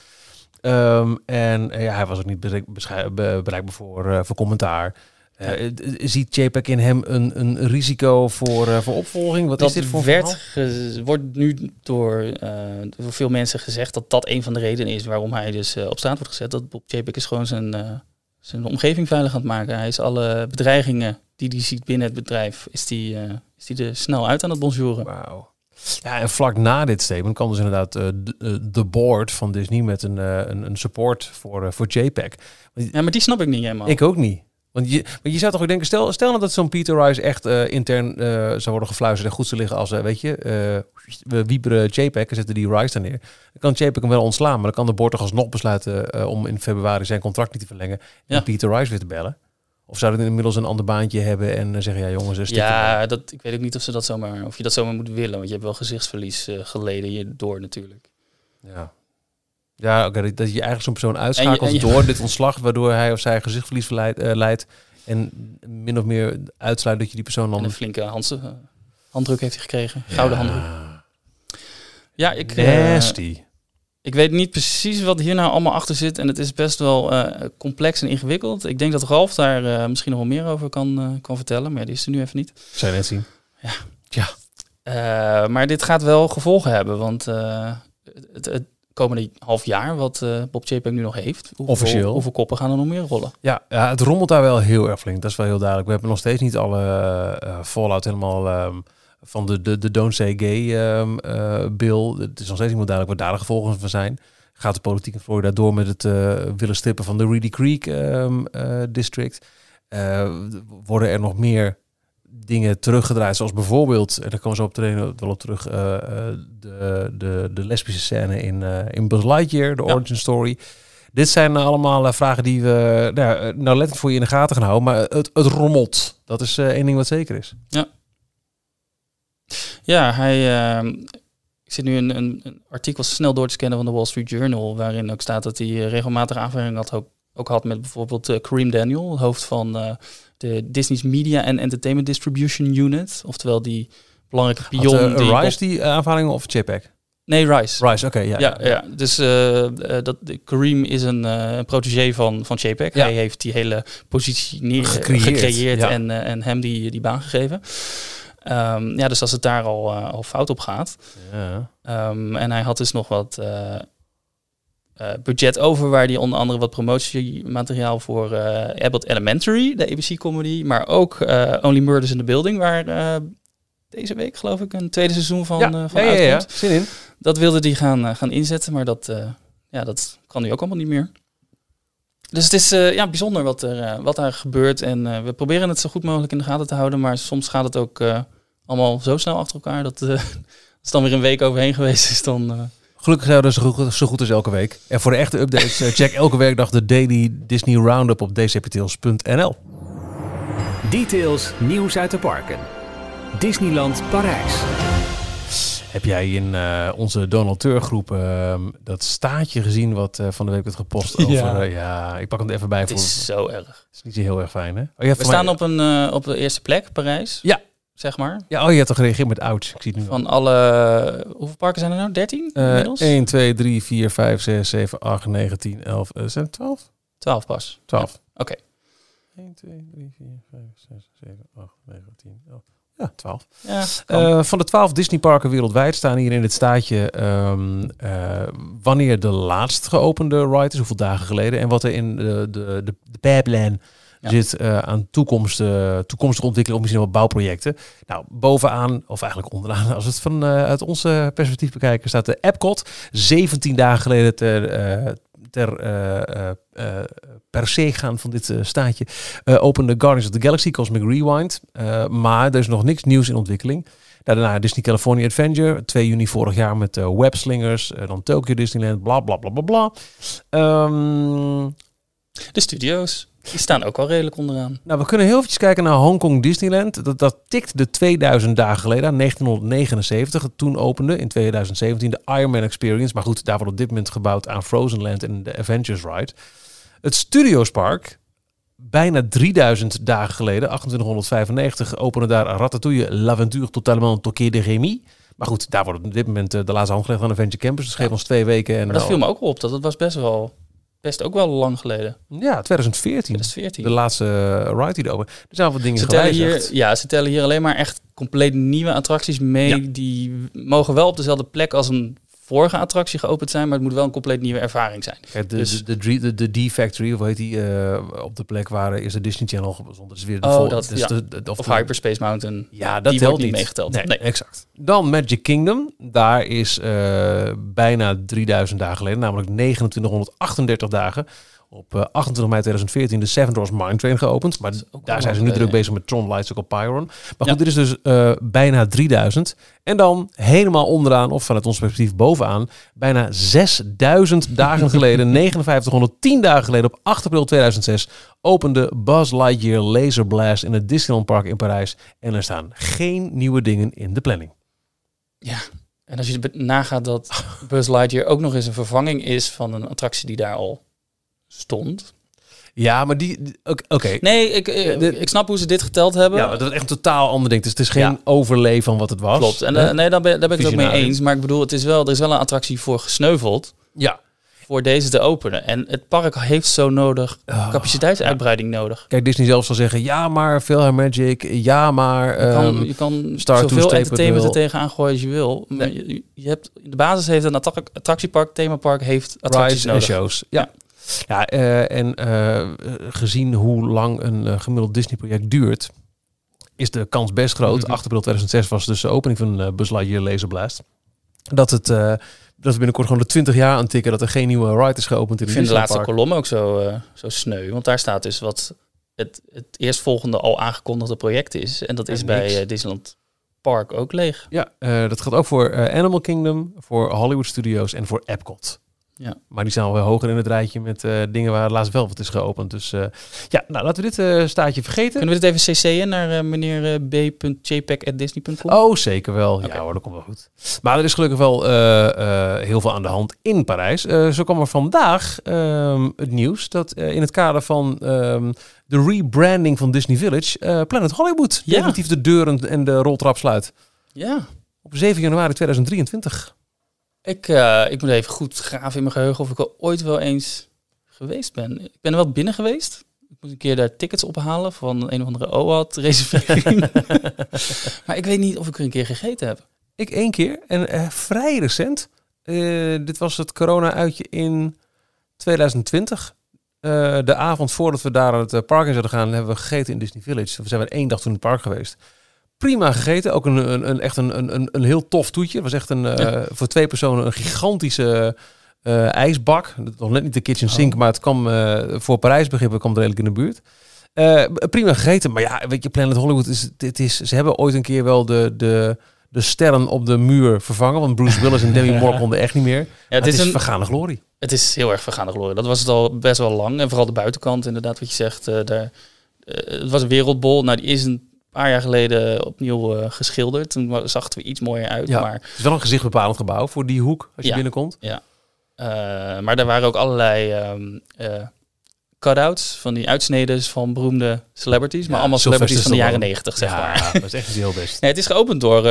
Ehm, en ja, hij was ook niet bereikbaar voor, voor commentaar. Ziet JPEG in hem een, een risico voor, voor opvolging? Wat dat is dit voor werd wordt nu door, door veel mensen gezegd... dat dat een van de redenen is waarom hij dus op staat wordt gezet. Dat Bob Chapek is gewoon zijn, zijn omgeving veilig aan het maken. Hij is alle bedreigingen die hij ziet binnen het bedrijf... is die, is die er snel uit aan het bonjouren. Wauw. Ja, en vlak na dit statement kwam dus inderdaad eh, de, eh, de board van Disney met een, eh, een, een support voor, eh, voor JPEG. Ja, maar die snap ik niet helemaal. Ik ook niet. Want je, want je zou toch ook denken, stel, stel nou dat zo'n Peter Rice echt intern zou worden gefluisterd en goed zou liggen als, weet je, we wieberen JPEG en zetten die Rice daar neer. Dan kan JPEG hem wel ontslaan, maar dan kan de board toch alsnog besluiten om in februari zijn contract niet te verlengen Ja. en Peter Rice weer te bellen. Of zou het inmiddels een ander baantje hebben en eh, zeggen, ja jongens, stukje ja, dat, ik weet ook niet of, ze dat zomaar, of je dat zomaar moet willen. Want je hebt wel gezichtsverlies eh, geleden hierdoor natuurlijk. Ja, ja oké, dat, dat je eigenlijk zo'n persoon uitschakelt En je- en je- door dit ontslag, waardoor hij of zij gezichtverlies verleidt, eh, leidt en min of meer uitsluit dat je die persoon En dan... een flinke handdruk heeft hij gekregen. Gouden handdruk. Ja, ik, Nasty. Ik weet niet precies wat hier nou allemaal achter zit. En het is best wel eh, complex en ingewikkeld. Ik denk dat Ralf daar eh, misschien nog wel meer over kan, eh, kan vertellen. Maar die is er nu even niet. Je net zien. Eh, maar dit gaat wel gevolgen hebben. Want het, het komende half jaar wat Bob Chapek nu nog heeft. Hoeveel, Officieel. Hoeveel koppen gaan er nog meer rollen? Ja, ja, het rommelt daar wel heel erg flink. Dat is wel heel duidelijk. We hebben nog steeds niet alle fallout helemaal ehm, van de, de, de Don't Say Gay ehm, eh, bill. Het is nog steeds niet meer duidelijk wat daar de gevolgen van zijn. Gaat de politiek in Florida door met het eh, willen stippen van de Reedy Creek ehm, eh, district? Worden er nog meer dingen teruggedraaid, zoals bijvoorbeeld, en daar komen zo op trainen wel op terug, de, de, de lesbische scène in, in Buzz Lightyear, de Ja. origin story. Dit zijn allemaal vragen die we nou, nou letterlijk voor je in de gaten gaan houden. Maar het, het rommelt. Dat is één ding wat zeker is. Ja, hij. eh, ik zit nu een, een, een artikel snel door te scannen van de Wall Street Journal, waarin ook staat dat hij eh, regelmatig aanvaringen had ook, ook had met bijvoorbeeld eh, Kareem Daniel, het hoofd van eh, de Disney's Media and Entertainment Distribution Unit, oftewel die belangrijke pion. Had, die Rice die uh, aanvaringen of JPEG? Nee, Rice. Rice, oké. ja, Ja, ja, dus dat, Kareem is een, een protégé van, van JPEG. Ja. Hij heeft die hele positie Gecreëerd, gecreëerd, ja. en, en hem die, die baan gegeven. Ehm, ja, dus als het daar al, eh, al fout op gaat. Ja. Ehm, en hij had dus nog wat, eh, eh, budget over, waar die onder andere wat promotiemateriaal voor Abbott Elementary, de ABC-comedy, maar ook Only Murders in the Building, waar deze week geloof ik een tweede seizoen van, ja, van ja, ja, ja. uitkomt. Zin in. Dat wilde die gaan, gaan inzetten, maar dat, ja, dat kan nu ook allemaal niet meer. Dus het is ja, bijzonder wat er, wat daar gebeurt. En we proberen het zo goed mogelijk in de gaten te houden. Maar soms gaat het ook allemaal zo snel achter elkaar. Dat eh, als het dan weer een week overheen geweest is, dan... eh, Gelukkig zijn we er zo goed, zo goed als elke week. En voor de echte updates, eh, check elke werkdag de Daily Disney Roundup op dcptils.nl. Details nieuws uit de parken. Disneyland Parijs. Heb jij in eh, onze Donald Tur groep ehm, dat staatje gezien wat eh, van de week werd gepost over... Ja. ja, ik pak hem er even bij het voor. is zo erg. is niet zo heel erg fijn, hè? Oh, We mij- staan op, een, op de eerste plek, Parijs. Ja. Zeg maar. Ja, oh, je hebt toch gereageerd met ouch. Ik zie het nu. Van alle... Hoeveel parken zijn er nou? 13 Eh, inmiddels? 1, 2, 3, 4, 5, 6, 7, 8, 9, 10, 11, eh, zijn het 12? 12 pas. 12. Oké. 1, 2, 3, 4, 5, 6, 7, 8, 9, 10, 11. Ja, 12. Ja. Eh, van de 12 Disneyparken wereldwijd staan hier in het staatje eh, wanneer de laatst geopende ride is, hoeveel dagen geleden, en wat er in de, de, de, de Ja. zit eh, aan toekomst, eh, toekomstige ontwikkeling of misschien wel bouwprojecten. Nou, bovenaan, of eigenlijk onderaan, als we het van eh, uit onze perspectief bekijken, staat de Epcot. 17 dagen geleden ter, ter per se gaan van dit staatje eh, opende Guardians of the Galaxy Cosmic Rewind. Maar er is nog niks nieuws in ontwikkeling. Daarna Disney California Adventure, 2 juni vorig jaar met webslingers. dan Tokyo Disneyland, bla bla bla bla bla. Ehm, De studio's. Die staan ook wel redelijk onderaan. nou, we kunnen heel eventjes kijken naar Hongkong Disneyland. Dat, dat tikt de 2000 dagen geleden aan, 1979. Toen opende in 2017 de Ironman Experience. Maar goed, daar wordt op dit moment gebouwd aan Frozen Land en de Avengers Ride. Het Studios Park, bijna 3000 dagen geleden, 2895, opende daar Ratatouille L'Aventure Totalement Toqué de Rémy. Maar goed, daar wordt op dit moment eh, de laatste hand gelegd aan Adventure Campus. Dus geef ons twee weken. En Maar dat al- viel me ook wel op. Dat het was best wel... Best ook wel lang geleden. Ja, 2014. 2014. De laatste eh, ride die er. Er zijn wat dingen Ze tellen, hier, ja, ze tellen hier alleen maar echt compleet nieuwe attracties mee. Ja. Die mogen wel op dezelfde plek als een vorige attractie geopend zijn, maar het moet wel een compleet nieuwe ervaring zijn. Kijk, de, Dus- de, de, de, de D-Factory, of hoe heet die, eh, op de plek waar is de Disney Channel gezonden. Dat is weer de Oh, dat- dus ja. de, de- Of Hyperspace Mountain. Ja, dat die telt wordt niet niet meegeteld. Nee, Nee. exact. Dan Magic Kingdom. Daar is eh, bijna 3000 dagen geleden, namelijk 2938 dagen. Op eh, 28 mei 2014 de Seven Dwarfs Mine Train geopend. Maar daar zijn ze nu druk bezig met Tron Lights op Pyron. Maar Ja. goed, dit is dus eh, bijna 3000. En dan helemaal onderaan, of vanuit ons perspectief bovenaan, bijna 6000 dagen geleden, 5910 dagen geleden, op 8 april 2006, opende Buzz Lightyear Laser Blast in het Disneyland Park in Parijs. En er staan geen nieuwe dingen in de planning. Ja. En als je nagaat dat Buzz Lightyear ook nog eens een vervanging is van een attractie die daar al stond. Ja, maar die... Oké. Nee, ik, ik, ik snap hoe ze dit geteld hebben. Ja, dat is echt een totaal ander ding. Dus het is geen Ja. overleef van wat het was. Klopt. En Hè? eh, nee, daar ben, daar ben ik het ook mee eens. Maar ik bedoel, het is wel, er is wel een attractie voor gesneuveld. ja. Voor deze te openen. En het park heeft zo nodig Oh, capaciteitsuitbreiding nodig. Kijk, Disney zelf zal zeggen, ja maar Philhar Magic, ja maar... Je kan, ehm, je kan Star zoveel 2.0. entertainment er tegenaan gooien als je wil. Maar je, je hebt, in de basis heeft een attra- attractiepark, themapark, heeft attracties rides en nodig. shows. Ja. Ja, eh, en eh, gezien hoe lang een eh, gemiddeld Disney-project duurt, is de kans best groot. Mhm. 8 april 2006 was dus de opening van eh Buzz Lightyear Laser Blast. Dat het dat we binnenkort gewoon de 20 jaar aantikken dat er geen nieuwe ride is geopend in Ik de vind de laatste kolom ook zo, zo sneu. Want daar staat dus wat het, het eerstvolgende al aangekondigde project is. En dat En is niks. bij Disneyland Park ook leeg. Ja, dat gaat ook voor Animal Kingdom, voor Hollywood Studios en voor Epcot. Ja. Maar die staan alweer hoger in het rijtje met eh, dingen waar laatst wel wat is geopend. Dus eh, ja, nou laten we dit eh, staatje vergeten. Kunnen we dit even cc'en naar meneer b.jpeg.disney.com? Oh, zeker wel. Ja hoor, dat komt wel goed. Maar er is gelukkig wel heel veel aan de hand in Parijs. Zo kwam er vandaag ehm, het nieuws dat in het kader van ehm, de rebranding van Disney Village... Planet Hollywood Ja. definitief de deuren en de roltrap sluit. Ja. Op 7 januari 2023. Ik, eh, ik moet even goed graven in mijn geheugen of ik al ooit wel eens geweest ben. Ik ben er wel binnen geweest. Ik moet een keer daar tickets ophalen van een of andere OAT-reservering. maar ik weet niet of ik er een keer gegeten heb. Ik één keer en eh, vrij recent. Eh, dit was het corona-uitje in 2020. Eh, de avond voordat we daar het eh, park in zouden gaan, hebben we gegeten in Disney Village. We zijn er één dag toen het park geweest. Prima gegeten. Ook een, een, een echt een, een, een heel tof toetje. Het was echt een, eh, voor twee personen een gigantische eh, ijsbak. Nog net niet de kitchen sink, Oh. maar het kwam eh, voor Parijs begrippen kwam het redelijk in de buurt. Prima gegeten. Maar ja, weet je, Planet Hollywood is, dit is... Ze hebben ooit een keer wel de, de, de sterren op de muur vervangen. Want Bruce Willis en Demi Moore konden echt niet meer. Ja, het, het is, een, vergane glorie. Het is heel erg vergaande glorie. Dat was het al best wel lang. En vooral de buitenkant, inderdaad, wat je zegt. daar, het was een wereldbol. Nou, die is een paar jaar geleden opnieuw eh, geschilderd. Toen zag het er iets mooier uit. Ja. Maar, Het is wel een gezichtbepalend gebouw voor die hoek als je Ja. binnenkomt. eh, maar daar waren ook allerlei ehm eh, cut-outs van die uitsnedens van beroemde celebrities. Ja, maar allemaal celebrities van de jaren negentig, zeg maar. dat is echt heel best. Nee, het is geopend door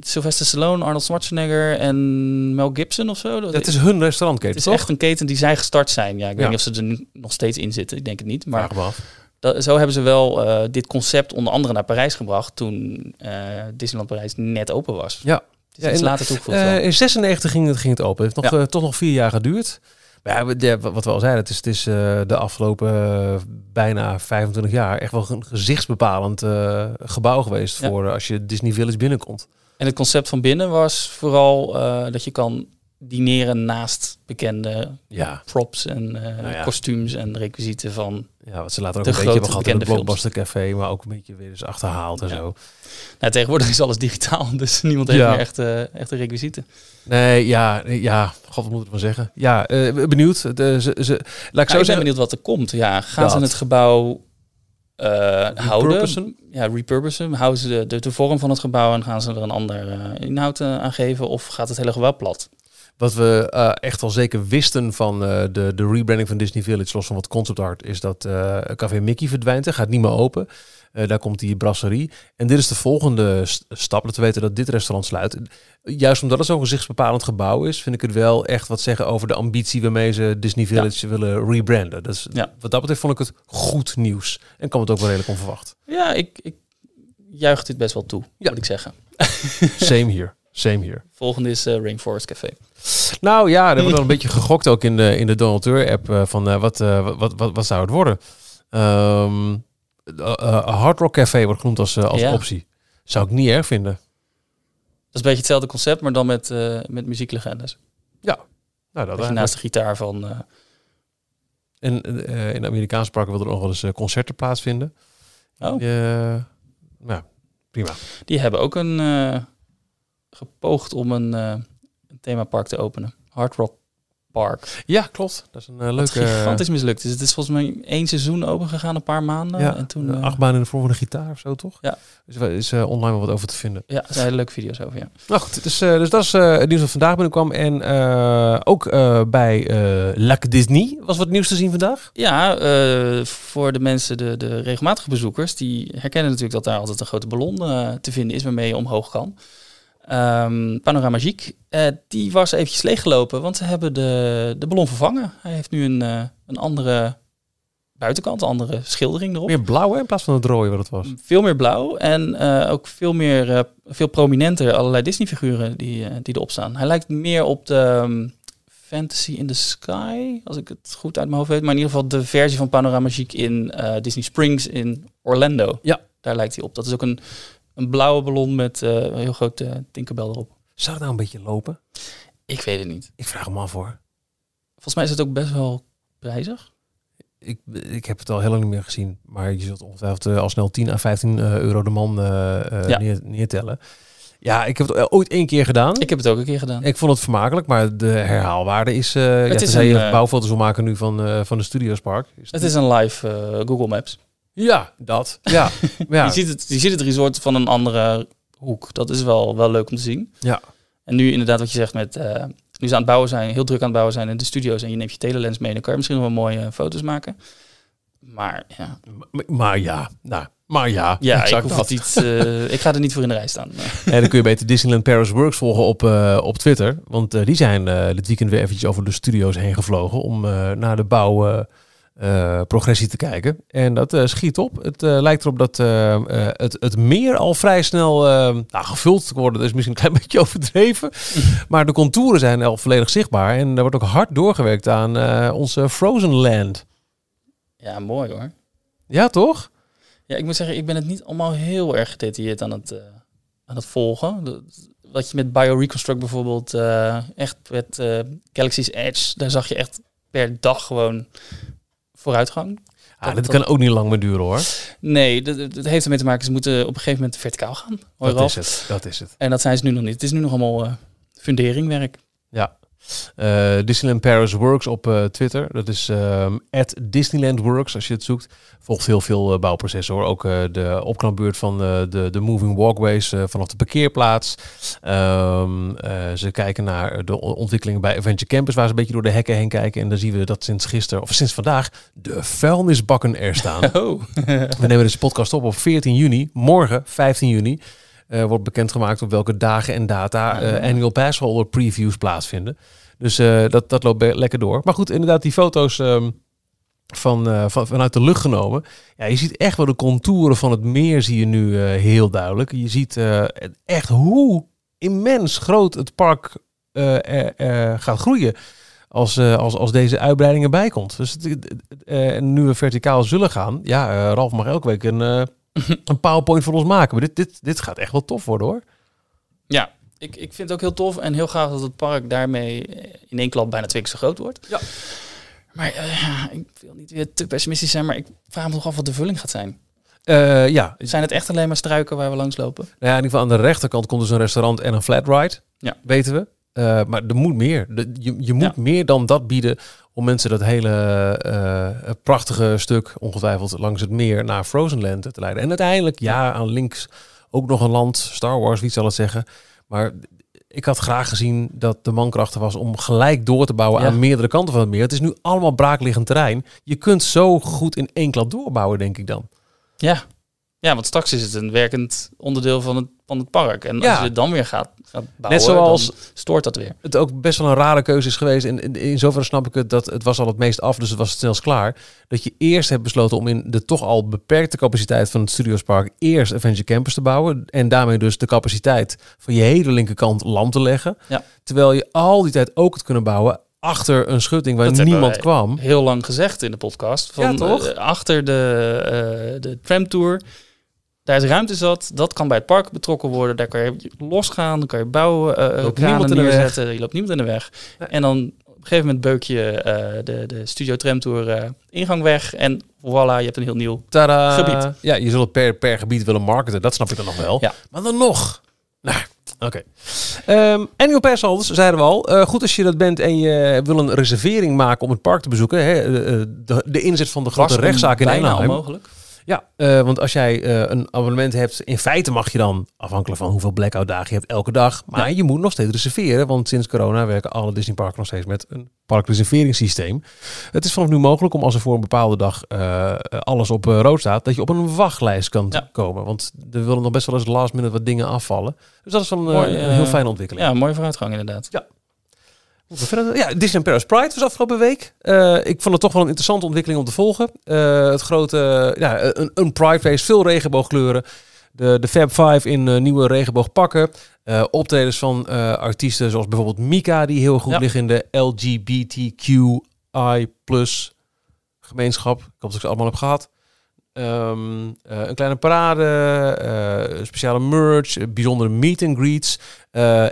Sylvester Stallone, Arnold Schwarzenegger en Mel Gibson of zo. Dat Het is hun restaurantketen, het is toch? echt een keten die zij gestart zijn. Ja, ik weet Ja. niet of ze er nu nog steeds in zitten. Ik denk het niet. Maar Vraag me af. Dat, zo hebben ze wel eh, dit concept onder andere naar Parijs gebracht toen eh, Disneyland Parijs net open was. Ja. Is Ja, en, later toegevoegd. Wel. in 96 ging het, ging het open. Het heeft nog, Ja. toch nog vier jaar geduurd. Maar ja, wat we al zeiden, het is, het is de afgelopen bijna 25 jaar echt wel een gezichtsbepalend gebouw geweest voor als je Disney Village binnenkomt. En het concept van binnen was vooral dat je kan dineren naast bekende props en Nou kostuums en requisieten van. Ja, wat ze later ook De een beetje hebben gehad in Blockbuster Café, maar ook een beetje weer eens achterhaald en Ja. zo. Nou, tegenwoordig is alles digitaal, dus niemand heeft Ja. meer echt, eh echte requisieten. Nee, ja, ja, god, wat moet ik ervan zeggen? Ja, eh, benieuwd. De, ze, ze, laat ik zo ik zeggen. benieuwd wat er komt. Ja, gaan ze het gebouw eh, houden? Ja, repurposen. Houden ze de, de, de vorm van het gebouw en gaan ze er een ander inhoud aan geven? Of gaat het hele gebouw plat? Wat we eh, echt al zeker wisten van eh, de, de rebranding van Disney Village, los van wat concept art, is dat eh Café Mickey verdwijnt. Er gaat niet meer open. Daar komt die brasserie. En dit is de volgende st- stap. Dat we weten dat dit restaurant sluit. Juist omdat het zo'n gezichtsbepalend gebouw is, vind ik het wel echt wat zeggen over de ambitie waarmee ze Disney Village willen rebranden. Dus Ja. wat dat betreft vond ik het goed nieuws. En kwam het ook wel redelijk onverwacht. Ja, ik, ik juich dit best wel toe, Ja. moet ik zeggen. Same hier. Same hier. Volgende is eh, Rainforest Café. Nou ja, er wordt wel een beetje gegokt ook in de, in de Donald Tour app eh, van eh, wat, wat, wat, wat zou het worden. Eh, Hard Rock Café wordt genoemd als, als Ja. optie. Zou ik niet erg vinden. Dat is een beetje hetzelfde concept, maar dan met, met muzieklegendes. Nou, dat naast de gitaar van... En in de Amerikaanse parken wil er nog wel eens concerten plaatsvinden. Oh. Ja, prima. die hebben ook een gepoogd om een, eh, een themapark te openen. Hard Rock Park. Ja, klopt. Dat is een Wat leuke... gigantisch mislukt. Dus het is volgens mij één seizoen open gegaan, een paar maanden. ja, en toen, een eh, achtbaan in de vorm van een gitaar of zo, toch? Ja. Dus er is online wel wat over te vinden. Ja, er zijn hele leuke video's over, ja. Nou goed, dus, dus dat is het nieuws dat vandaag binnenkwam. En ook bij Lac Disney was wat nieuws te zien vandaag. Ja, voor de mensen, de, de regelmatige bezoekers, die herkennen natuurlijk dat daar altijd een grote ballon te vinden is waarmee je omhoog kan. Ehm Panorama Magique, eh, die was eventjes leeggelopen, want ze hebben de, de ballon vervangen. Hij heeft nu een, eh, een andere buitenkant, een andere schildering erop. Meer blauw hè, in plaats van het rode wat het was. Veel meer blauw en eh, ook veel meer, veel prominenter allerlei Disney-figuren die, die erop staan. Hij lijkt meer op de ehm, Fantasy in the Sky, als ik het goed uit mijn hoofd weet. Maar in ieder geval de versie van Panorama Magique in Disney Springs in Orlando. Ja. Daar lijkt hij op. Dat is ook een, een blauwe ballon met eh, een heel groot Tinkerbell erop. Zou het nou een beetje lopen? Ik weet het niet. Ik vraag hem af hoor. Volgens mij is het ook best wel prijzig. Ik, ik heb het al heel lang niet meer gezien. Maar je zult ongetwijfeld eh, al snel 10 à 15 eh, euro de man Ja. neer, neertellen. Ja, ik heb het ooit één keer gedaan. Ik heb het ook een keer gedaan. Ik vond het vermakelijk, maar de herhaalwaarde is... eh ja, is je een, eh, bouwfoto's wil maken nu van, van de Studiospark. Is Het is een live Google Maps. Ja, dat. Ja. ja. Je, ziet het, je ziet het resort van een andere hoek. Dat is wel, wel leuk om te zien. Ja. En nu inderdaad wat je zegt met... eh, nu ze aan het bouwen zijn, heel druk aan het bouwen zijn in de studio's... en je neemt je telelens mee, dan kan je misschien nog wel mooie foto's maken. Maar ja, Maar ja, nou, maar ja. ja ik, dat. eh, ik ga er niet voor in de rij staan. En dan kun je beter Disneyland Paris Works volgen op, eh, op Twitter. Want eh, die zijn eh, dit weekend weer eventjes over de studio's heen gevlogen. Om eh, naar de bouw eh, progressie te kijken. En dat eh, schiet op. Het eh, lijkt erop dat het, het meer al vrij snel nou, gevuld wordt. Dat is misschien een klein beetje overdreven. maar de contouren zijn al volledig zichtbaar. En er wordt ook hard doorgewerkt aan onze Frozen Land. Ja, mooi hoor. Ja, toch? Ja, ik moet zeggen, ik ben het niet allemaal heel erg gedetailleerd aan het, aan het volgen. Wat je met BioReconstruct bijvoorbeeld, echt met Galaxy's Edge, daar zag je echt per dag gewoon vooruitgang. Ah, Dat- kan ook niet lang meer duren hoor. Nee, dat, dat heeft ermee te maken, ze moeten op een gegeven moment verticaal gaan. Hoor Dat Ralf? is het. Dat is het. En dat zijn ze nu nog niet. Het is nu nog allemaal eh, funderingwerk. Ja. Eh, Disneyland Paris Works op eh, Twitter. Dat is at Disneyland Works als je het zoekt. Volgt heel veel eh, bouwprocessen hoor. Ook de opknapbeurt van de, de moving walkways vanaf de parkeerplaats. Ehm, eh, ze kijken naar de ontwikkelingen bij Adventure Campus waar ze een beetje door de hekken heen kijken. En dan zien we dat sinds gisteren, of sinds vandaag, de vuilnisbakken er staan. Oh, We nemen deze podcast op op 14 juni. Morgen, 15 juni, eh, wordt bekendgemaakt op welke dagen en data Ah. annual passholder previews plaatsvinden. Dus eh, dat, dat loopt lekker door. Maar goed, inderdaad, die foto's ehm, van, van, vanuit de lucht genomen. Ja, je ziet echt wel de contouren van het meer zie je nu heel duidelijk. Je ziet echt hoe immens groot het park gaat groeien. Als, als, als deze uitbreiding erbij komt. Dus het, nu we verticaal zullen gaan. Ja, Ralf mag elke week een, een PowerPoint voor ons maken. Maar dit, dit, dit gaat echt wel tof worden hoor. ja. Ik, ik vind het ook heel tof en heel graag dat het park daarmee eh, in één klap bijna twee keer zo groot wordt. Ja. Maar eh, ik wil niet weer te pessimistisch zijn, maar ik vraag me toch af wat de vulling gaat zijn. Eh, ja, Zijn het echt alleen maar struiken waar we langs lopen? Nou ja, in ieder geval aan de rechterkant komt dus een restaurant en een flat ride. Ja. Weten we. Eh, maar er moet meer. De- je, je moet Ja. meer dan dat bieden om mensen dat hele eh, prachtige stuk, ongetwijfeld langs het meer, naar Frozen Land te leiden. En uiteindelijk, ja, aan links ook nog een land, Star Wars, wie zal het zeggen. Maar ik had graag gezien dat de mankracht er was om gelijk door te bouwen Ja. aan meerdere kanten van het meer. Het is nu allemaal braakliggend terrein. Je kunt zo goed in één klap doorbouwen, denk ik dan. Ja. Ja, want straks is het een werkend onderdeel van het, van het park. En Ja. als je het dan weer gaat, gaat bouwen, Net zoals stoort dat weer. het ook best wel een rare keuze is geweest. En in, in zoverre snap ik het dat het was al het meest af, dus het was het snelst klaar. Dat je eerst hebt besloten om in de toch al beperkte capaciteit van het Studiospark eerst Adventure Campus te bouwen. En daarmee dus de capaciteit van je hele linkerkant lam te leggen. Ja. Terwijl je al die tijd ook het kunnen bouwen achter een schutting waar Dat niemand kwam. Heel lang gezegd in de podcast. Van, Ja, toch? eh, achter de, uh, de tramtour, daar is ruimte zat. Dat kan bij het park betrokken worden. Daar kan je losgaan, dan kan je bouwen, Loopt kranen niemand in de weg. neerzetten. Je loopt niemand in de weg. En dan op een gegeven moment beuk je eh, de, de studio tramtour ingang weg. En voilà, je hebt een heel nieuw... Tada. Gebied. Ja, je zult het per, per gebied willen marketen. Dat snap ik dan nog wel. Ja. Maar dan nog. Nou, oké. Ehm annual pass holders, zeiden we al. Goed als je dat bent en je wil een reservering maken om het park te bezoeken. Hè, de, de inzet van de grote rechtszaak in bijna Anaheim. Ja, eh, want als jij eh, een abonnement hebt, in feite mag je dan, afhankelijk van hoeveel blackout dagen je hebt elke dag, maar Ja. je moet nog steeds reserveren, want sinds corona werken alle Disneyparken nog steeds met een parkreserveringssysteem. Het is vanaf nu mogelijk om als er voor een bepaalde dag eh, alles op rood staat, dat je op een wachtlijst kan Ja. komen, want er willen nog best wel eens last minute wat dingen afvallen. Dus dat is wel een, Mooi, een heel fijne ontwikkeling. Ja, mooie vooruitgang inderdaad. Verder- Ja, Disney Paris Pride was afgelopen week. Eh, ik vond het toch wel een interessante ontwikkeling om te volgen. Eh, het grote, ja, een, een Pride feest, veel regenboogkleuren. De, de Fab Five in eh, nieuwe regenboogpakken. Optredens van artiesten zoals bijvoorbeeld Mika, die heel goed Ja. liggen in de LGBTQI gemeenschap. Ik hoop dat ik ze allemaal heb gehad. Ehm, eh, een kleine parade, eh, speciale merch, eh, bijzondere meet and greets.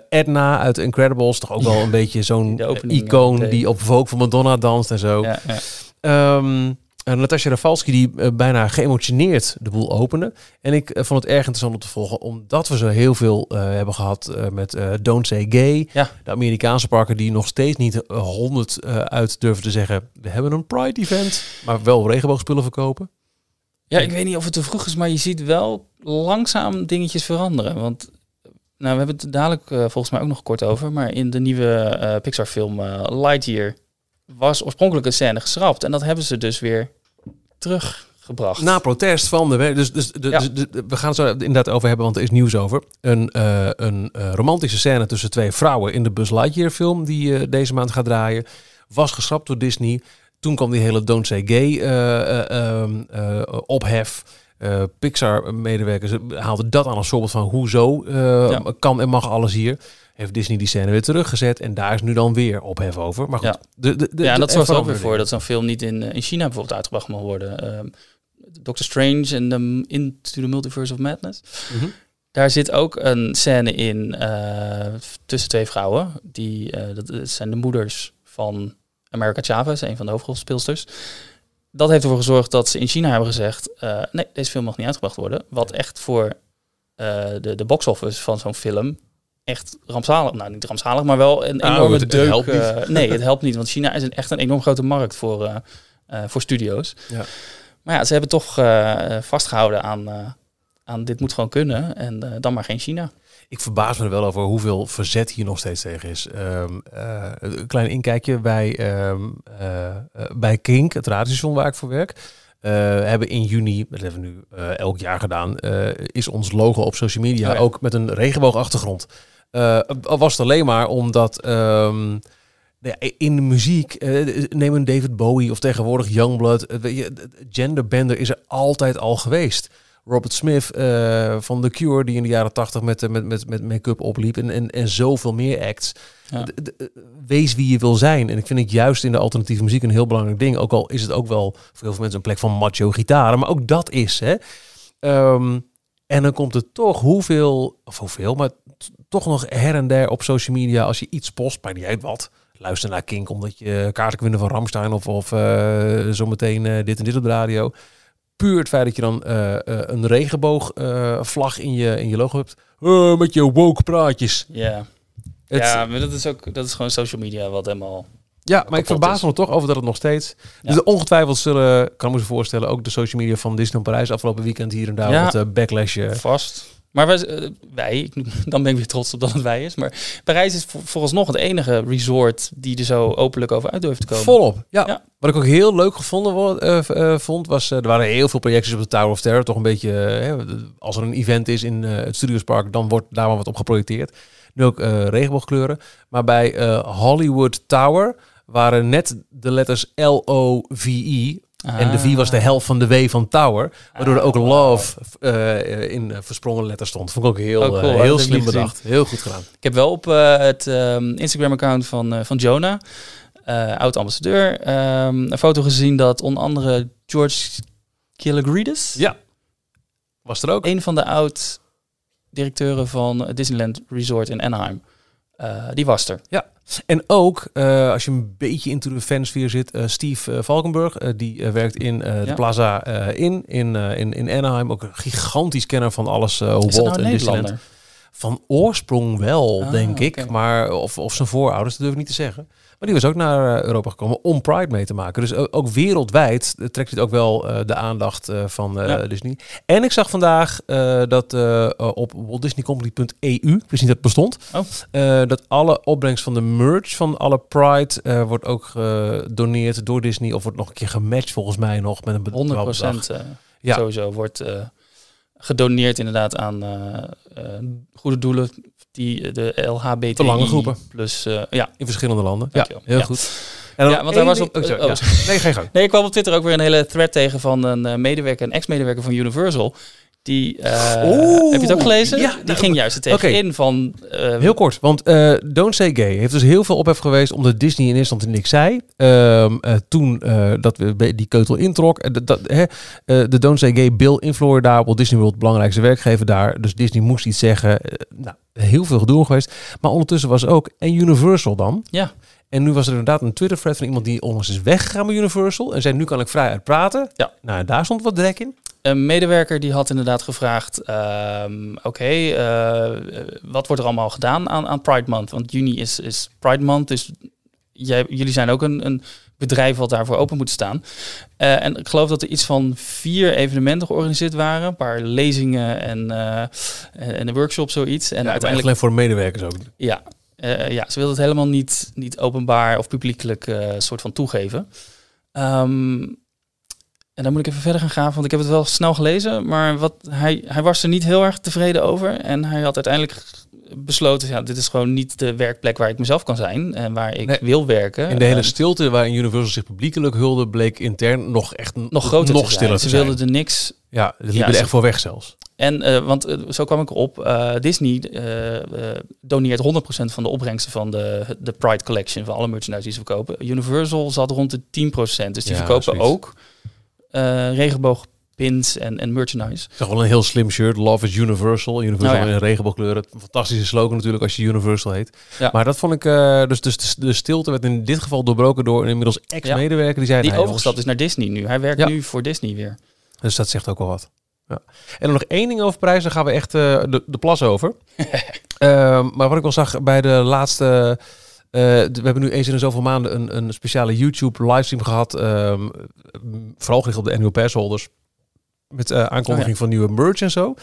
Edna uit The Incredibles, toch ook wel een beetje zo'n icoon die op Vogue van Madonna danst en zo. Ja, ja. Ehm, en Natasja Rafalski die bijna geëmotioneerd de boel opende. En ik vond het erg interessant om te volgen, omdat we zo heel veel hebben gehad eh, met Don't Say Gay. Ja. De Amerikaanse parken die nog steeds niet eh, 100 eh, uit durven te zeggen, we hebben een Pride event, maar wel regenboogspullen verkopen. Ja, ik weet niet of het te vroeg is, maar je ziet wel langzaam dingetjes veranderen. Want nou, we hebben het dadelijk eh, volgens mij ook nog kort over. Maar in de nieuwe eh, Pixar-film eh, Lightyear was oorspronkelijk een scène geschrapt. En dat hebben ze dus weer teruggebracht. Na protest van de... Dus, dus, de, Ja. dus de- we gaan het zo inderdaad over hebben, want er is nieuws over. Een, een romantische scène tussen twee vrouwen in de Buzz Lightyear film die deze maand gaat draaien. Was geschrapt door Disney. Toen kwam die hele Don't Say Gay eh, eh, ehm, eh, ophef. Pixar-medewerkers haalden dat aan als voorbeeld van hoezo Ja. kan en mag alles hier. Heeft Disney die scène weer teruggezet en daar is nu dan weer ophef over. Maar goed, Ja. de, de, de, ja, en de- dat zorgt er ook weer voor dat zo'n film niet in, in China bijvoorbeeld uitgebracht mag worden. Ehm Doctor Strange en the Into the Multiverse of Madness. Mhm. Daar zit ook een scène in tussen twee vrouwen. Die, dat zijn de moeders van America Chavez, een van de hoofdrolspeelsters. Dat heeft ervoor gezorgd dat ze in China hebben gezegd... eh, nee, deze film mag niet uitgebracht worden. Wat echt voor eh, de, de box-office van zo'n film echt rampzalig... Nou, niet rampzalig, maar wel een Nou, enorme het- deuk. eh, nee, het helpt niet. Want China is een, echt een enorm grote markt voor, voor studio's. Ja. Maar ja, ze hebben toch eh, eh, vastgehouden aan, aan dit moet gewoon kunnen. En dan maar geen China. Ik verbaas me er wel over hoeveel verzet hier nog steeds tegen is. Eh, een klein inkijkje bij, ehm, eh, eh, bij Kink, het radiostation waar ik voor werk. hebben in juni, dat hebben we nu elk jaar gedaan, is ons logo op social media Oh ja. ook met een regenboogachtergrond. Al was het alleen maar omdat ehm, nou ja, in de muziek, neem een David Bowie of tegenwoordig Youngblood, genderbender is er altijd al geweest. Robert Smith eh, van The Cure, die in de jaren tachtig met, eh, met, met, met make-up opliep. En, en, en zoveel meer acts. Ja. Wees wie je wil zijn. En ik vind het juist in de alternatieve muziek een heel belangrijk ding. Ook al is het ook wel voor heel veel mensen een plek van macho gitaren. Maar ook dat is, hè. Ehm, en dan komt het toch hoeveel, of hoeveel, maar toch nog her en der op social media. Als je iets post, maar niet uit wat. Luister naar Kink omdat je kaarten kunt winnen van Ramstein. Of, of eh, zometeen dit en dit op de radio puur het feit dat je dan eh, eh, een regenboogvlag vlag in, je, in je logo hebt. Eh, met je woke praatjes. Ja, Het- ja maar dat is ook dat is gewoon social media wat helemaal... ja, maar ik verbaas me toch over dat het nog steeds... Ja. Dus ongetwijfeld zullen, kan ik me voorstellen, ook de social media van Disneyland Parijs afgelopen weekend hier en daar Ja. wat eh, backlash. Vast. Maar wij, eh, wij, dan ben ik weer trots op dat het wij is. Maar Parijs is voor- vooralsnog het enige resort die er zo openlijk over uit durft te komen. Volop. Ja. Ja. Wat ik ook heel leuk gevonden eh, eh, vond, was er waren heel veel projecties op de Tower of Terror. Toch een beetje, als er een event is in het Studiospark, dan wordt daar wel wat op geprojecteerd. Nu ook regenboogkleuren. Maar bij Hollywood Tower waren net de letters En de V was de helft van de W van Tower. Waardoor er ook Ah, love eh, in eh, versprongen letters stond. Vond ik ook heel, Oh, cool. eh, heel slim bedacht. Heel goed gedaan. Ik heb wel op eh, het ehm, Instagram-account van, eh, van Jonah, eh oud-ambassadeur, ehm, een foto gezien dat onder andere George Killigreedis, Ja. Was er ook. een van de oud-directeuren van Disneyland Resort in Anaheim, eh, die was er. En ook, eh, als je een beetje into de fansfeer zit, eh, Steve Valkenburg, die werkt in de Ja. Plaza in, in, in, in Anaheim. Ook een gigantisch kenner van alles uh, Walt nou en Disneyland. Van oorsprong wel, Ah, denk ik. Maar of, of zijn voorouders, dat durf ik niet te zeggen. Maar die was ook naar eh, Europa gekomen om Pride mee te maken. Dus ook, ook wereldwijd eh, trekt dit ook wel eh, de aandacht eh, van eh, Ja. Disney. En ik zag vandaag eh, dat eh, eh, op waltdisneycompany.eu, ik wist niet dat het bestond, Oh. eh, dat alle opbrengst van de merch van alle Pride eh, wordt ook gedoneerd door Disney. Of wordt nog een keer gematcht volgens mij nog met een 100 bedrag. procent Ja. sowieso wordt eh, gedoneerd inderdaad aan eh, eh, goede doelen die de LHBTI Belangengroepen. plus eh, ja. In verschillende landen. Ja, heel Ja. goed. En dan Ja, want daar was op- ding- oh, sorry, oh, ja. Nee, geen gang. Nee, ik kwam op Twitter ook weer een hele thread tegen van een eh, medewerker, een ex-medewerker van Universal. Die, eh, Oeh, heb je het ook gelezen? ja, die nou, ging juist er tegenin van... eh, Heel kort, want eh, Don't Say Gay heeft dus heel veel ophef geweest omdat Disney in eerste instantie niks zei. Ehm, eh, toen dat we die keutel introk. Dat, hè, de Don't Say Gay bill in Florida, Walt Disney World, belangrijkste werkgever daar. Dus Disney moest iets zeggen. Nou, heel veel gedoe geweest. Maar ondertussen was ook, en Universal dan. Ja. En nu was er inderdaad een Twitter-thread van iemand die onlangs is weggegaan bij Universal. En zei, nu kan ik vrij uit praten. Ja. Nou, daar stond wat drek in. Een medewerker die had inderdaad gevraagd: ehm, Oké, eh, wat wordt er allemaal gedaan aan, aan Pride Month? Want juni is, is Pride Month, dus jij, jullie zijn ook een, een bedrijf wat daarvoor open moet staan. Eh, en ik geloof dat er iets van vier evenementen georganiseerd waren: een paar lezingen en, eh, en een workshop, zoiets. En uiteindelijk alleen voor de medewerkers ook. ja, eh, ja, ze wilden het helemaal niet, niet openbaar of publiekelijk eh, soort van toegeven. Ehm, en dan moet ik even verder gaan graven, want ik heb het wel snel gelezen. Maar wat, hij, hij was er niet heel erg tevreden over. En hij had uiteindelijk besloten, ja, dit is gewoon niet de werkplek waar ik mezelf kan zijn en waar ik Nee. wil werken. In de hele Ehm, stilte waarin Universal zich publiekelijk hulde, bleek intern nog echt nog groter nog stiller Ze wilden er niks Ja, dat liepen Ja, er echt voor weg zelfs. En, eh, want eh, zo kwam ik erop, eh, Disney doneert 100% van de opbrengsten van de, de Pride Collection, van alle merchandise die ze verkopen. Universal zat rond de 10%, dus die Ja, verkopen zoiets. ook eh regenboogpins en, en merchandise. Ik zag wel een heel slim shirt. Love is Universal. Universal Oh ja. in regenboogkleuren. Fantastische slogan natuurlijk als je Universal heet. Ja. Maar dat vond ik... eh, dus, dus de, de stilte werd in dit geval doorbroken door een inmiddels ex-medewerker. Die zei... Die "Nou, overgestapt is naar Disney nu. Hij werkt nu voor Disney weer. Dus dat zegt ook wel wat. Ja. En dan nog één ding over prijzen. Dan gaan we echt eh, de, de plas over. Ehm, maar wat ik wel zag bij de laatste... eh, we hebben nu eens in de zoveel maanden een, een speciale YouTube livestream gehad. ehm, vooral gericht op de annual pass holders. Met eh, aankondiging van nieuwe merch en zo.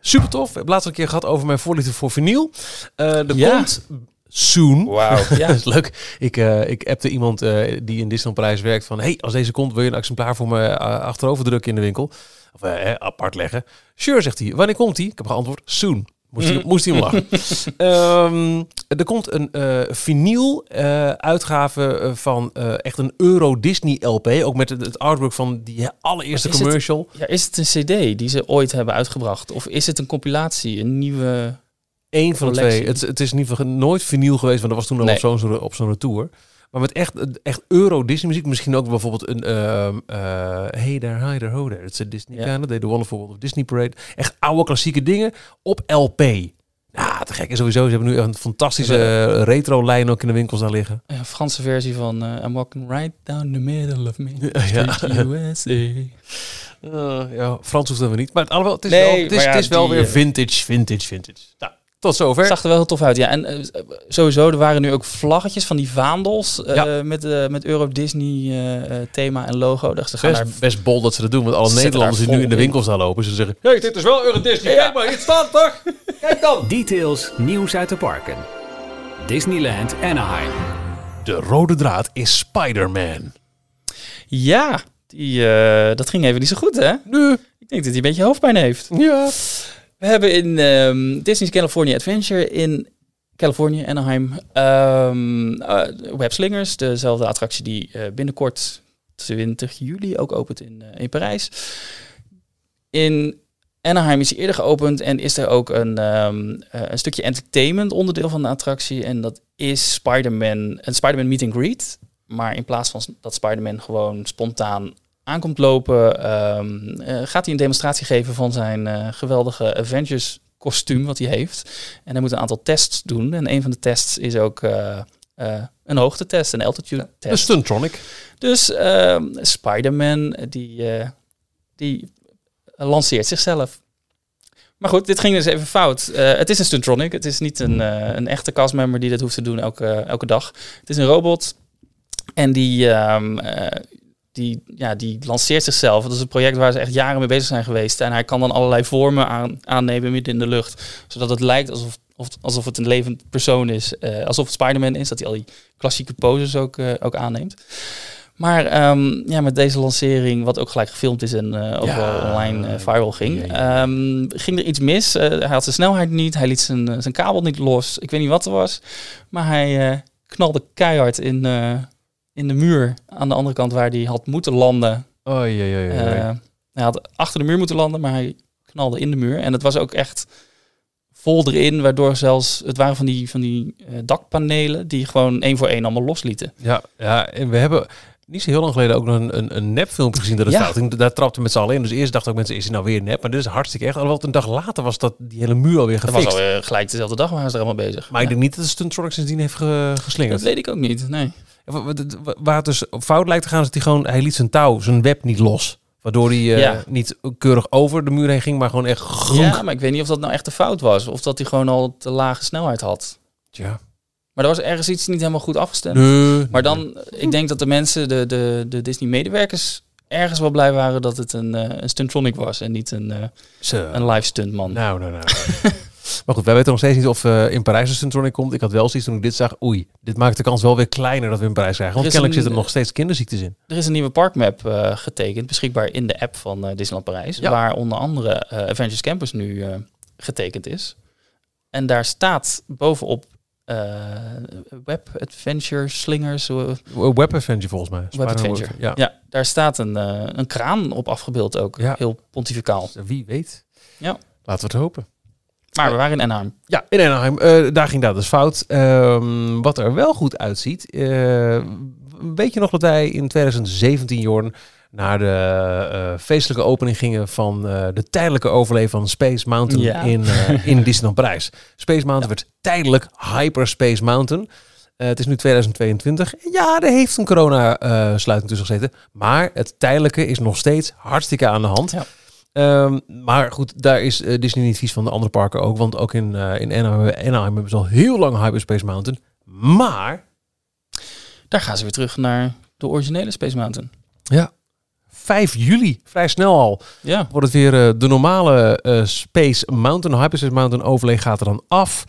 Super tof. Ik heb laatst een keer gehad over mijn voorliefde voor vinyl. Eh er Ja. komt soon. Wauw. Ja. Dat is leuk. Ik, eh ik appte iemand eh, die in Disneyland Parijs werkt van... hey, als deze komt, wil je een exemplaar voor me achterover drukken in de winkel? Of apart leggen. Sure, zegt hij. Wanneer komt hij? Ik heb geantwoord, soon. Moest hij, moest hij om lachen. Ehm, er komt een eh vinyl eh, uitgave eh, van echt een Euro Disney LP. Ook met het, het artwork van die allereerste het- commercial. ja, is het een cd die ze ooit hebben uitgebracht? Of is het een compilatie, een nieuwe... Eén van de twee. Het, het is in ieder geval nooit vinyl geweest, want dat was toen al Nee. op zo'n op zo'n tour. Maar met echt, echt Euro Disney muziek. Misschien ook bijvoorbeeld een eh, Hey there, hi there, ho there. It's a Disney kind of, The Wonderful World of Disney Parade. Echt oude klassieke dingen op LP. Nou, te gek. En sowieso, ze hebben nu een fantastische eh, retro lijn ook in de winkels daar liggen. Ja, Franse versie van eh, I'm walking right down the middle of me. Ja. USA. Ja, Frans hoeft dat we niet. Maar het, alhoewel, het is Nee, wel, het is, ja, het is wel die, weer vintage, vintage, vintage. Nou, tot zover. Het zag er wel heel tof uit, ja. En eh, sowieso, er waren nu ook vlaggetjes van die vaandels eh, Ja. met, eh met Euro Disney eh, eh, thema en logo. Dus ze gaan daar Best, best bol dat ze dat doen. Want alle Nederlanders die nu in de winkels daar lopen, ze zeggen... Hey, dit is wel Euro Disney. Kijk maar, hier staat toch? Kijk dan. Details, nieuws uit de parken. Disneyland Anaheim. De rode draad is Spider-Man. Ja, die, eh, dat ging even niet zo goed, hè? Nu. Ik denk dat hij een beetje hoofdpijn heeft. Ja. We hebben in ehm, Disney's California Adventure in Californië, Anaheim, ehm eh, Webslingers, dezelfde attractie die eh, binnenkort 20 juli ook opent in, eh, in Parijs. In Anaheim is eerder geopend en is er ook een, ehm, eh, een stukje entertainment onderdeel van de attractie. En dat is Spider-Man, een Spider-Man meet and greet. Maar in plaats van dat Spider-Man gewoon spontaan aankomt lopen, ehm, eh, gaat hij een demonstratie geven van zijn eh, geweldige Avengers kostuum wat hij heeft. En hij moet een aantal tests doen. En een van de tests is ook eh, een hoogtetest, een altitude De test. Stuntronic. Dus ehm, Spider-Man die, die lanceert zichzelf. Maar goed, dit ging dus even fout. Het is een stuntronic. Het is niet een, een echte castmember die dat hoeft te doen elke, elke dag. Het is een robot. En die, ehm, eh, die, ja, die lanceert zichzelf. Dat is een project waar ze echt jaren mee bezig zijn geweest. En hij kan dan allerlei vormen aan, aannemen midden in de lucht. Zodat het lijkt alsof, of, alsof het een levend persoon is. Eh, alsof het Spider-Man is. Dat hij al die klassieke poses ook, eh, ook aanneemt. Maar ehm, ja, met deze lancering, wat ook gelijk gefilmd is en eh, ook Ja. wel online eh, viral ging, Ja, ja. ehm, ging er iets mis. Hij had zijn snelheid niet, hij liet zijn, zijn kabel niet los. Ik weet niet wat er was, maar hij knalde keihard in, in de muur aan de andere kant waar hij had moeten landen. Oh, ja, ja, ja. Hij had achter de muur moeten landen, maar hij knalde in de muur. En het was ook echt vol erin, waardoor zelfs, het waren van die, van die eh, dakpanelen die gewoon één voor één allemaal loslieten. ja, ja, en we hebben niet zo heel lang geleden ook nog een, een, een nepfilmpje gezien dat het Ja. ging. Daar trapten we met z'n allen in. Dus eerst dachten ook mensen, is het nou weer nep? Maar dit is hartstikke echt. Alhoewel, een dag later was dat die hele muur alweer Dat gefixt. was al gelijk dezelfde dag waren ze er allemaal bezig. Maar ik Ja. denk niet dat de Stuntronic sindsdien heeft ge- geslingerd. dat weet ik ook niet. Nee. Ja, wa- wa- wa- Waar het dus fout lijkt te gaan, is dat hij gewoon, hij liet zijn touw, zijn web niet los. Waardoor hij eh, Ja. niet keurig over de muur heen ging, maar gewoon echt gronk. Ja, maar ik weet niet of dat nou echt de fout was. Of dat hij gewoon al te lage snelheid had. Tja. Maar er was ergens iets niet helemaal goed afgestemd. Nee. Maar dan, ik denk dat de mensen, de, de, de Disney-medewerkers, ergens wel blij waren dat het een, eh, een stuntronic was en niet een, eh, Zo. een live stuntman. Nou, nou, nou. maar goed, wij weten nog steeds niet of eh, in Parijs een Stuntronic komt. Ik had wel zoiets toen ik dit zag. Oei, dit maakt de kans wel weer kleiner dat we in Parijs krijgen. Want kennelijk zitten er nog steeds kinderziektes in. Er is een nieuwe parkmap eh, getekend, beschikbaar in de app van eh, Disneyland Parijs, Ja. waar onder andere eh, Avengers Campus nu eh, getekend is. En daar staat bovenop eh, Web Adventure Slingers. eh, Web Adventure volgens mij. Web Adventure. Ja. Ja, daar staat een, eh, een kraan op afgebeeld ook. Ja. Heel pontificaal. Wie weet. Ja. Laten we het hopen. Maar we waren in Anaheim. Ja, in Anaheim. eh, daar ging dat dus fout. Ehm, wat er wel goed uitziet. eh, weet je nog dat wij in 2017, Jorn, naar de eh, feestelijke opening gingen van eh, de tijdelijke overleven van Space Mountain Ja. in, eh, in Disneyland Parijs. Space Mountain werd tijdelijk Hyperspace Mountain. Het is nu 2022. Ja, er heeft een corona-sluiting tussen gezeten. Maar het tijdelijke is nog steeds hartstikke aan de hand. Ja. Ehm, maar goed, daar is Disney niet vies van de andere parken ook. Want ook in, in Anaheim, Anaheim hebben ze al heel lang Hyperspace Mountain. Maar Daar gaan ze weer terug naar de originele Space Mountain. ja, 5 juli, vrij snel al, Ja, wordt het weer eh, de normale eh, Space Mountain. Hyperspace Mountain overleg gaat er dan af.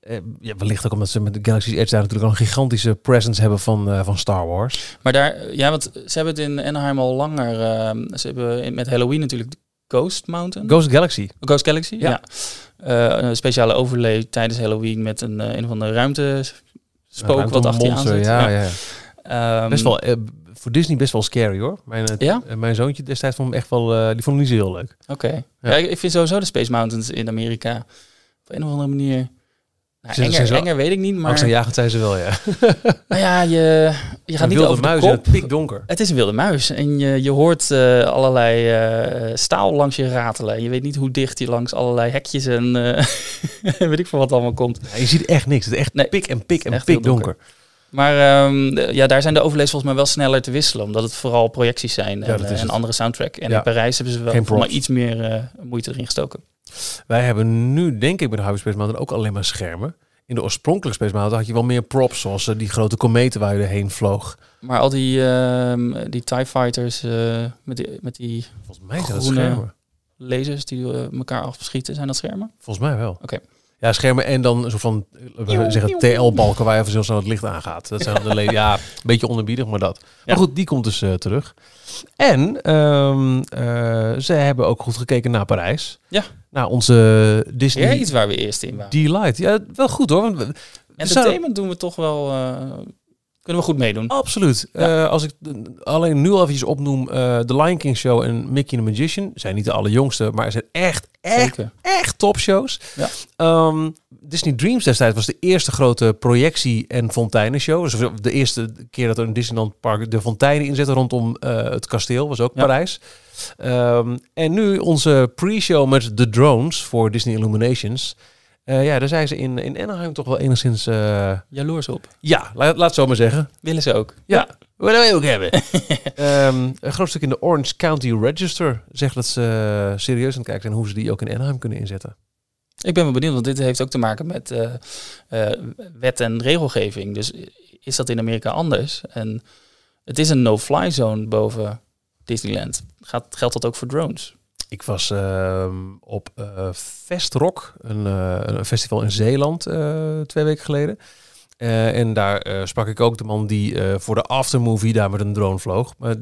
Eh, ja, wellicht ook omdat ze met de Galaxy's Edge daar natuurlijk al een gigantische presence hebben van, van Star Wars. maar daar, ja, want ze hebben het in Anaheim al langer. ehm, ze hebben in- met Halloween natuurlijk Ghost Mountain. Ghost Galaxy. Ghost Galaxy, Ja. ja. Een speciale overlay tijdens Halloween met een, een of andere ruimte spook wat achter je aan zit. Ja, ja. Ehm, Best wel, voor Disney best wel scary hoor. Mijn, eh, Ja? eh, mijn zoontje destijds vond hem echt wel, eh, die vond hem niet zo heel leuk. Oké. Ja. Ja. ik vind sowieso de Space Mountains in Amerika op een of andere manier... Nou, Ze- enger, zo- enger weet ik niet, maar Angstaanjagend zijn ze wel, ja. nou ja, je, je gaat Een niet over de muis kop. het pikdonker. Het is een wilde muis en je, je hoort allerlei staal langs je ratelen. Je weet niet hoe dicht je langs allerlei hekjes en weet ik veel wat allemaal komt. Ja, je ziet echt niks. Het is echt Nee, pik en pik en echt heel pikdonker. Maar ehm, de- ja, daar zijn de overlees volgens mij wel sneller te wisselen, omdat het vooral projecties zijn en eh, een het. andere soundtrack. En Ja. in Parijs hebben ze wel props. iets meer eh, moeite erin gestoken. Wij hebben nu, denk ik, bij de Hyperspace Mountain ook alleen maar schermen. In de oorspronkelijke Space Mountain had je wel meer props, zoals eh, die grote kometen waar je erheen vloog. Maar al die, ehm, die TIE Fighters eh, met, die, met die Volgens mij zijn dat schermen. lasers die eh, elkaar afschieten, zijn dat schermen? Volgens mij wel. Oké. Ja, schermen en dan een soort van, we zeggen TL-balken waar je even zo snel het licht aangaat. Dat zijn dan de ja, een beetje onderbiedig, maar dat. Ja. Maar goed, die komt dus eh, terug. En ehm, eh, ze hebben ook goed gekeken naar Parijs. Ja. Naar onze Disney iets waar we eerst in waren. Delight. Ja, wel goed hoor. Want we- we Entertainment doen we toch wel, eh, kunnen we goed meedoen. Absoluut. Ja. Eh, als ik alleen nu al eventjes opnoem, eh The Lion King Show en Mickey the Magician zijn niet de allerjongste, maar zijn echt, echt, Zeker. echt topshows. Ja. Ehm, Disney Dreams destijds was de eerste grote projectie- en fonteinenshow. Dus de eerste keer dat er een Disneyland Park de fonteinen inzetten rondom eh, het kasteel, was ook Ja. Parijs. Ehm, en nu onze pre-show met de drones voor Disney Illuminations. Eh, ja, daar zijn ze in, in Anaheim toch wel enigszins... eh, Jaloers op. ja, laat, laat het zo maar zeggen. Willen ze ook. Ja, willen wij ook hebben. Ehm, een groot stuk in de Orange County Register zegt dat ze serieus aan het kijken zijn hoe ze die ook in Anaheim kunnen inzetten. Ik ben wel benieuwd, want dit heeft ook te maken met eh, wet en regelgeving. Dus is dat in Amerika anders? En het is een no-fly zone boven Disneyland. Gaat, geldt dat ook voor drones? Ik was ehm, op eh Festrock, een, eh, een festival in Zeeland, eh, twee weken geleden. En daar sprak ik ook de man die voor de aftermovie daar met een drone vloog. Maar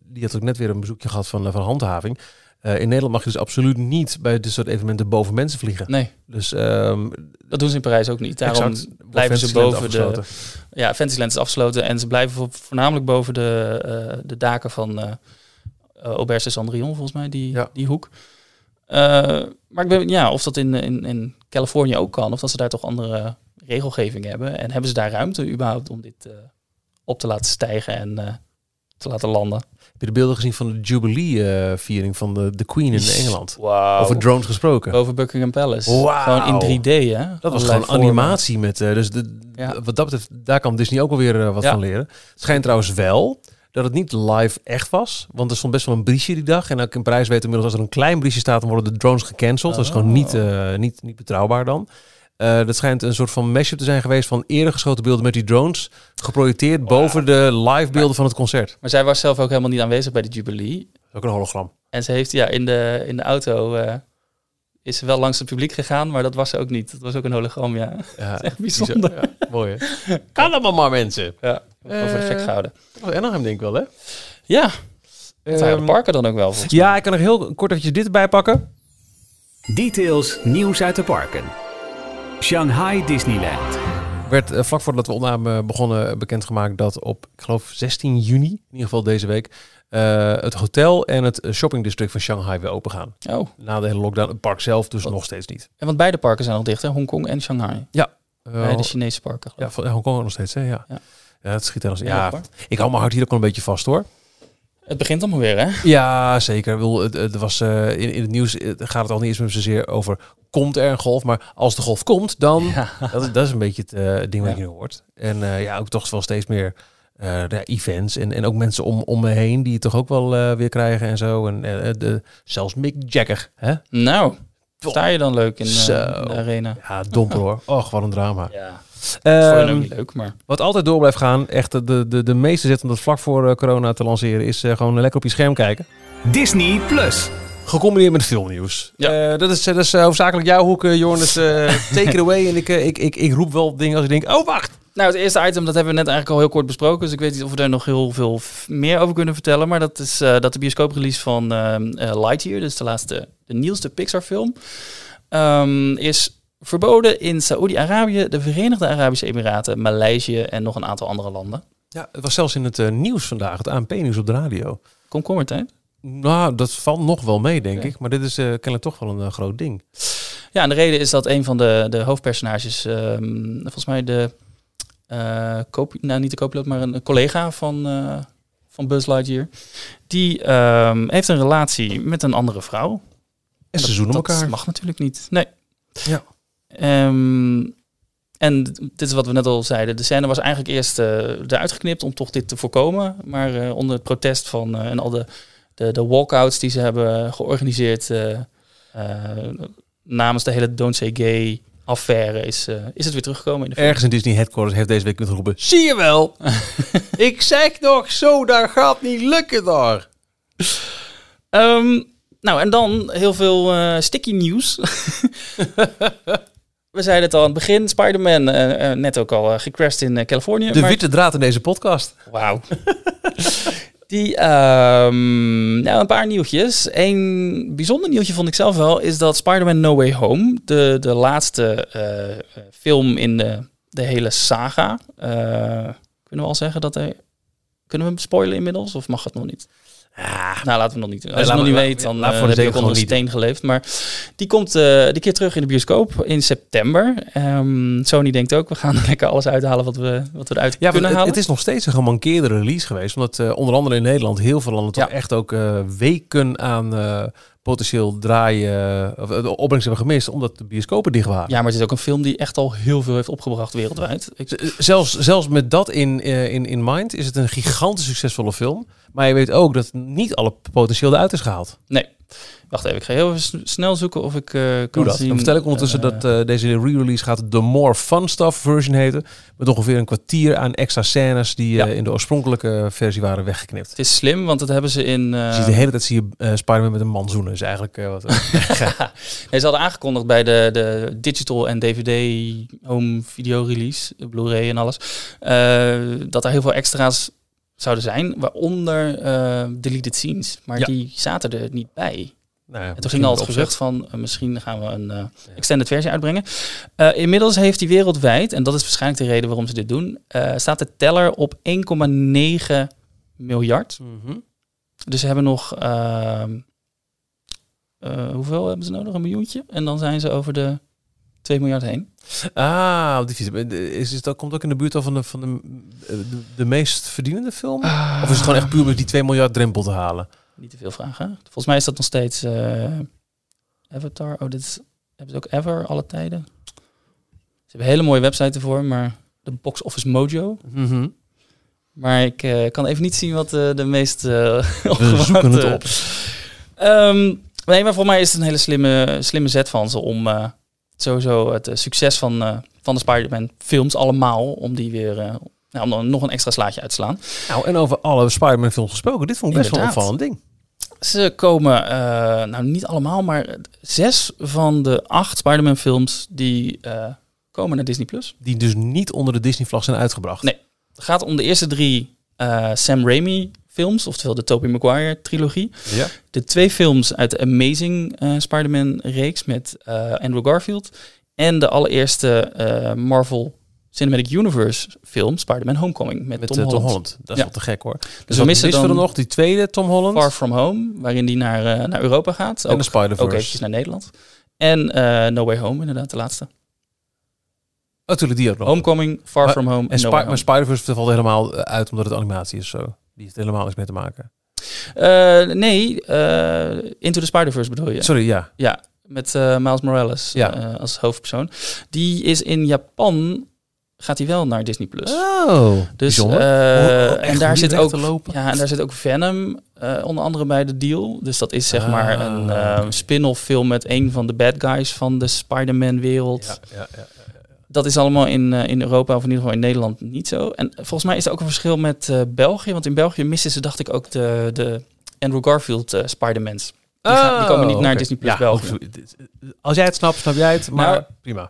die had ook net weer een bezoekje gehad van, van handhaving. In Nederland mag je dus absoluut niet bij dit soort evenementen boven mensen vliegen. Nee, Dus ehm dat doen ze in Parijs ook niet. Daarom exact, blijven ze boven de... Ja, Fantasyland is afgesloten en ze blijven vo- voornamelijk boven de, de daken van eh, Auberge de Cendrillon, volgens mij, die, Ja. die hoek. Eh, maar ik ben, ja, of dat in, in, in Californië ook kan, of dat ze daar toch andere regelgeving hebben. En hebben ze daar ruimte überhaupt om dit eh, op te laten stijgen en te laten landen? Heb je de beelden gezien van de Jubilee-viering van de, de Queen in Engeland? Over drones gesproken. Boven Buckingham Palace. Wauw. Gewoon in 3D, hè? Dat was gewoon vormen. animatie met. dus de, Ja. wat dat betreft, daar kan Disney ook alweer wat Ja. van leren. Het schijnt trouwens wel dat het niet live echt was. Want er stond best wel een briesje die dag. En ook in Parijs weten inmiddels als er een klein briesje staat, dan worden de drones gecanceld. Dat is gewoon niet, eh, niet, niet betrouwbaar dan. Eh, dat schijnt een soort van mashup te zijn geweest van eerder geschoten beelden met die drones. Geprojecteerd boven de live beelden van het concert. Maar zij was zelf ook helemaal niet aanwezig bij de Jubilee. Ook een hologram. En ze heeft ja, in, de, in de auto eh, is ze wel langs het publiek gegaan, maar dat was ze ook niet. Dat was ook een hologram, ja. Ja, echt bijzonder. Ja, mooi hè? Kan allemaal maar mensen. ja over de gek Eh, gehouden. Dat was Anaheim denk ik wel hè? Ja, dat Ehm, parken dan ook wel. volgens Ja, ik kan nog heel kort eventjes dit erbij pakken. Details nieuws uit de parken. Shanghai Disneyland. werd eh, vlak voordat we opname begonnen bekendgemaakt dat op, ik geloof 16 juni, in ieder geval deze week, eh, het hotel en het shoppingdistrict van Shanghai weer open gaan. Oh, Na de hele lockdown, het park zelf dus Wat? nog steeds niet. en want beide parken zijn nog dicht, hè? Hongkong en Shanghai. Uh, Beide Chinese parken. ja, van Hongkong nog steeds, hè? Ja. Ja. Ja, het schiet er als. Ja, Ja, ik hou mijn hart hier ook wel een beetje vast hoor. Het begint allemaal weer, hè? Ja, zeker. Bedoel, het, was, eh, in, in het nieuws eh, gaat het al niet eens meer zozeer over komt er een golf, maar als de golf komt, dan Ja. dat, is- dat is een beetje het ding wat Ja. je nu hoort. En ja, ook toch wel steeds meer eh, de events en, en ook mensen om, om me heen die het toch ook wel eh, weer krijgen en zo. En eh, de, zelfs Mick Jagger, hè? Nou, sta je dan leuk in, de arena? Ja, domper hoor. Och, wat een drama. Ja. Dat Ehm, ook niet leuk, maar... wat altijd door blijft gaan, echt de, de, de, meeste zet om dat vlak voor corona te lanceren, is eh, gewoon lekker op je scherm kijken. Disney Plus. Gecombineerd met filmnieuws. Ja. Eh, dat is, dat is eh, hoofdzakelijk jouw hoek, Jorn. Dus eh, take it away. En ik, ik, ik, ik roep wel dingen als ik denk, oh wacht. Nou, het eerste item, dat hebben we net eigenlijk al heel kort besproken. Dus ik weet niet of we daar nog heel veel meer over kunnen vertellen. Maar dat is eh, dat de bioscooprelease van eh, Lightyear, dus de laatste, de nieuwste Pixar film, ehm, is verboden in Saoedi-Arabië, de Verenigde Arabische Emiraten, Maleisië en nog een aantal andere landen. Ja, het was zelfs in het eh, nieuws vandaag, het ANP-nieuws op de radio. Komkommertijd. Nou, dat valt nog wel mee, denk ik. Maar dit is eh, kennelijk toch wel een groot ding. Ja, en de reden is dat een van de, de hoofdpersonages, ehm, volgens mij de, eh copy, nou niet de co-piloot, maar een, een collega van, eh, van Buzz Lightyear, die ehm, heeft een relatie met een andere vrouw. En ze dat, zoenen dat elkaar. mag natuurlijk niet. Nee. Ja. Ehm, en dit is wat we net al zeiden. De scène was eigenlijk eerst eh, eruit geknipt om toch dit te voorkomen. Maar eh, onder het protest van eh, en al de, de, de walkouts die ze hebben georganiseerd eh, eh, namens de hele Don't Say Gay affaire is, eh, is het weer teruggekomen in de film. Ergens in Disney Headquarters heeft deze week kunnen roepen... Zie je wel? ik zeg nog zo, daar gaat niet lukken daar. Ehm, nou, en dan heel veel eh, sticky nieuws. We zeiden het al aan het begin. Spider-Man, eh, net ook al gecrashed in Californië. De maar- witte draad in deze podcast. Wauw. Die, ehm, nou, een paar nieuwtjes. Een bijzonder nieuwtje vond ik zelf wel, is dat Spider-Man No Way Home, de, de laatste eh, eh, film in de, de hele saga, eh, kunnen we al zeggen dat hij... Kunnen we hem spoilen inmiddels, of mag het nog niet? Nou, laten we nog niet. Als je het nog niet weet, dan laat eh, voor de heb ook zeker onder een steen geleefd. Maar die komt eh die keer terug in de bioscoop in september. Ehm, Sony denkt ook, we gaan lekker alles uithalen wat we, wat we eruit Ja, kunnen het, halen. het is nog steeds een gemankeerde release geweest. Omdat eh, onder andere in Nederland heel veel landen toch Ja. echt ook weken aan potentieel draaien... of eh, de opbrengst hebben gemist, omdat de bioscopen dicht waren. Ja, maar het is ook een film die echt al heel veel heeft opgebracht wereldwijd. Ik, Zelfs, zelfs met dat in, eh, in, in mind is het een gigantisch succesvolle film. Maar je weet ook dat niet alle potentieel eruit is gehaald. nee, wacht even. Ik ga heel even snel zoeken of ik eh kan dat. zien. Dan vertel ik ondertussen eh, dat eh, deze re-release gaat de More Fun Stuff version heten. Met ongeveer een kwartier aan extra scènes die Ja. in de oorspronkelijke versie waren weggeknipt. Het is slim, want dat hebben ze in... Je ziet de hele tijd zie je Spider-Man met een man zoenen. is eigenlijk wat... nee, ze hadden aangekondigd bij de, de digital en DVD home video release, Blu-ray en alles, dat er heel veel extra's zouden zijn, waaronder eh, deleted scenes. Maar Ja. die zaten er niet bij. nou ja, En toen ging al het gerucht van eh, misschien gaan we een eh, extended versie uitbrengen. Inmiddels heeft hij wereldwijd, en dat is waarschijnlijk de reden waarom ze dit doen, staat de teller op 1,9 miljard. Mhm. Dus ze hebben nog, ehm, eh, hoeveel hebben ze nodig? Een miljoentje? En dan zijn ze over de 2 miljard heen. Ah, op die fiets. Is, is dat komt ook in de buurt al van de, van de, de, de meest verdienende film? Of is het gewoon echt puur met die 2 miljard drempel te halen? Niet te veel vragen. Volgens mij is dat nog steeds eh, Avatar. Oh, dit is, hebben ze ook Ever, alle tijden. Ze hebben een hele mooie website ervoor, maar de Box Office Mojo. Mhm. Maar ik eh, kan even niet zien wat eh, de meest... eh We zoeken het op. Ehm, nee, maar voor mij is het een hele slimme, slimme zet van ze om eh, sowieso het eh, succes van, eh, van de Spider-Man films allemaal, om die weer, nou, om dan nog een extra slaatje uit te slaan. Nou, en over alle Spider-Man films gesproken. Dit vond ik best wel een opvallend ding. Ze komen, nou niet allemaal, maar zes van de acht Spider-Man films die komen naar Disney+. Plus. Die dus niet onder de Disney-vlag zijn uitgebracht. Nee. Het gaat om de eerste drie Sam Raimi films, oftewel de Tobey Maguire trilogie. Ja. De twee films uit de Amazing eh, Spider-Man reeks met eh, Andrew Garfield. En de allereerste eh, Marvel Cinematic Universe film, Spider-Man Homecoming, met, Met Tom, Holland. Tom Holland. Dat is Ja. wel te gek hoor. Dus, we wat missen we dan- nog? Die tweede Tom Holland. Far From Home, waarin die naar, naar Europa gaat. en Ook, de Spider-Verse. ook eventjes naar Nederland. En No Way Home, inderdaad, de laatste. Oh, natuurlijk die ook nog. Homecoming, Far Maar- From Home en en No maar. Spider-Verse valt helemaal uit omdat het animatie is. Zo. Die heeft helemaal niks mee te maken. Eh, nee, eh, Into the Spider-Verse bedoel je? Sorry, ja. Ja, met eh, Miles Morales Ja. als hoofdpersoon. Die is in Japan, gaat hij wel naar Disney+. Plus. Oh, Dus, en daar zit ook, ja, en daar zit ook Venom onder andere bij de deal. Dus dat is zeg maar Ah. een spin-off film met een van de bad guys van de Spider-Man wereld. Ja, ja, ja. Dat is allemaal in, eh, in Europa of in ieder geval in Nederland niet zo. En volgens mij is er ook een verschil met eh, België. Want in België missen ze, dacht ik, ook de, de Andrew Garfield eh Spider-Mans. Die, gaan- die komen niet naar. Disney Plus Ja, België. Als jij het snapt, snap jij het. Maar Nou, prima.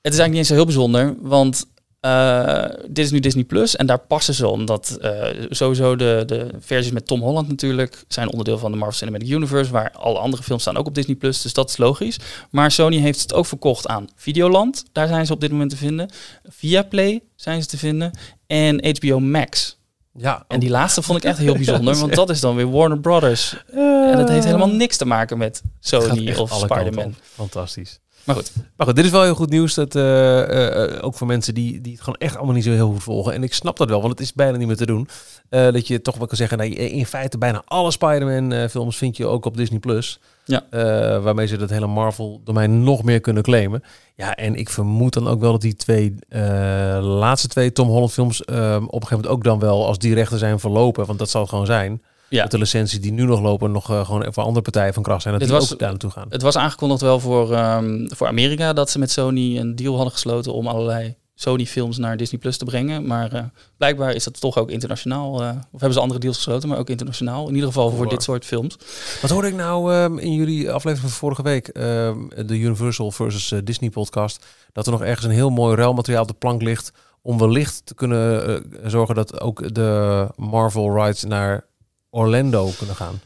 Het is eigenlijk niet eens zo heel bijzonder, want eh, dit is nu Disney Plus en daar passen ze omdat eh, sowieso de, de versies met Tom Holland natuurlijk zijn onderdeel van de Marvel Cinematic Universe, waar alle andere films staan ook op Disney Plus, dus dat is logisch. Maar Sony heeft het ook verkocht aan Videoland, daar zijn ze op dit moment te vinden. Viaplay zijn ze te vinden en HBO Max. Ja, En die laatste vond ik echt heel bijzonder, want dat is dan weer Warner Brothers. Eh, En dat heeft helemaal niks te maken met Sony of Spider-Man. Fantastisch. Maar goed, Maar goed, dit is wel heel goed nieuws. Dat, eh, eh, eh, ook voor mensen die, die het gewoon echt allemaal niet zo heel goed volgen. En ik snap dat wel, want het is bijna niet meer te doen. Dat je toch wel kan zeggen, nou, in feite bijna alle Spider-Man films vind je ook op Disney+. Plus. Ja. Waarmee ze dat hele Marvel-domein nog meer kunnen claimen. Ja, en ik vermoed dan ook wel dat die twee laatste twee Tom Holland films... eh, op een gegeven moment ook dan wel als die rechten zijn verlopen. Want dat zal het gewoon zijn. Ja. Dat de licenties die nu nog lopen nog eh, gewoon voor andere partijen van kracht zijn. Dat Dit die was- ook daar naartoe gaan. Het was aangekondigd wel voor, ehm, voor Amerika dat ze met Sony een deal hadden gesloten om allerlei Sony-films naar Disney Plus te brengen. Maar eh, blijkbaar is dat toch ook internationaal. eh, of hebben ze andere deals gesloten, maar ook internationaal. In ieder geval voor dit soort films. Wat hoorde ik nou ehm, in jullie aflevering van vorige week, ehm, de Universal versus Disney podcast, dat er nog ergens een heel mooi ruilmateriaal op de plank ligt om wellicht te kunnen zorgen dat ook de Marvel rights naar Orlando kunnen gaan.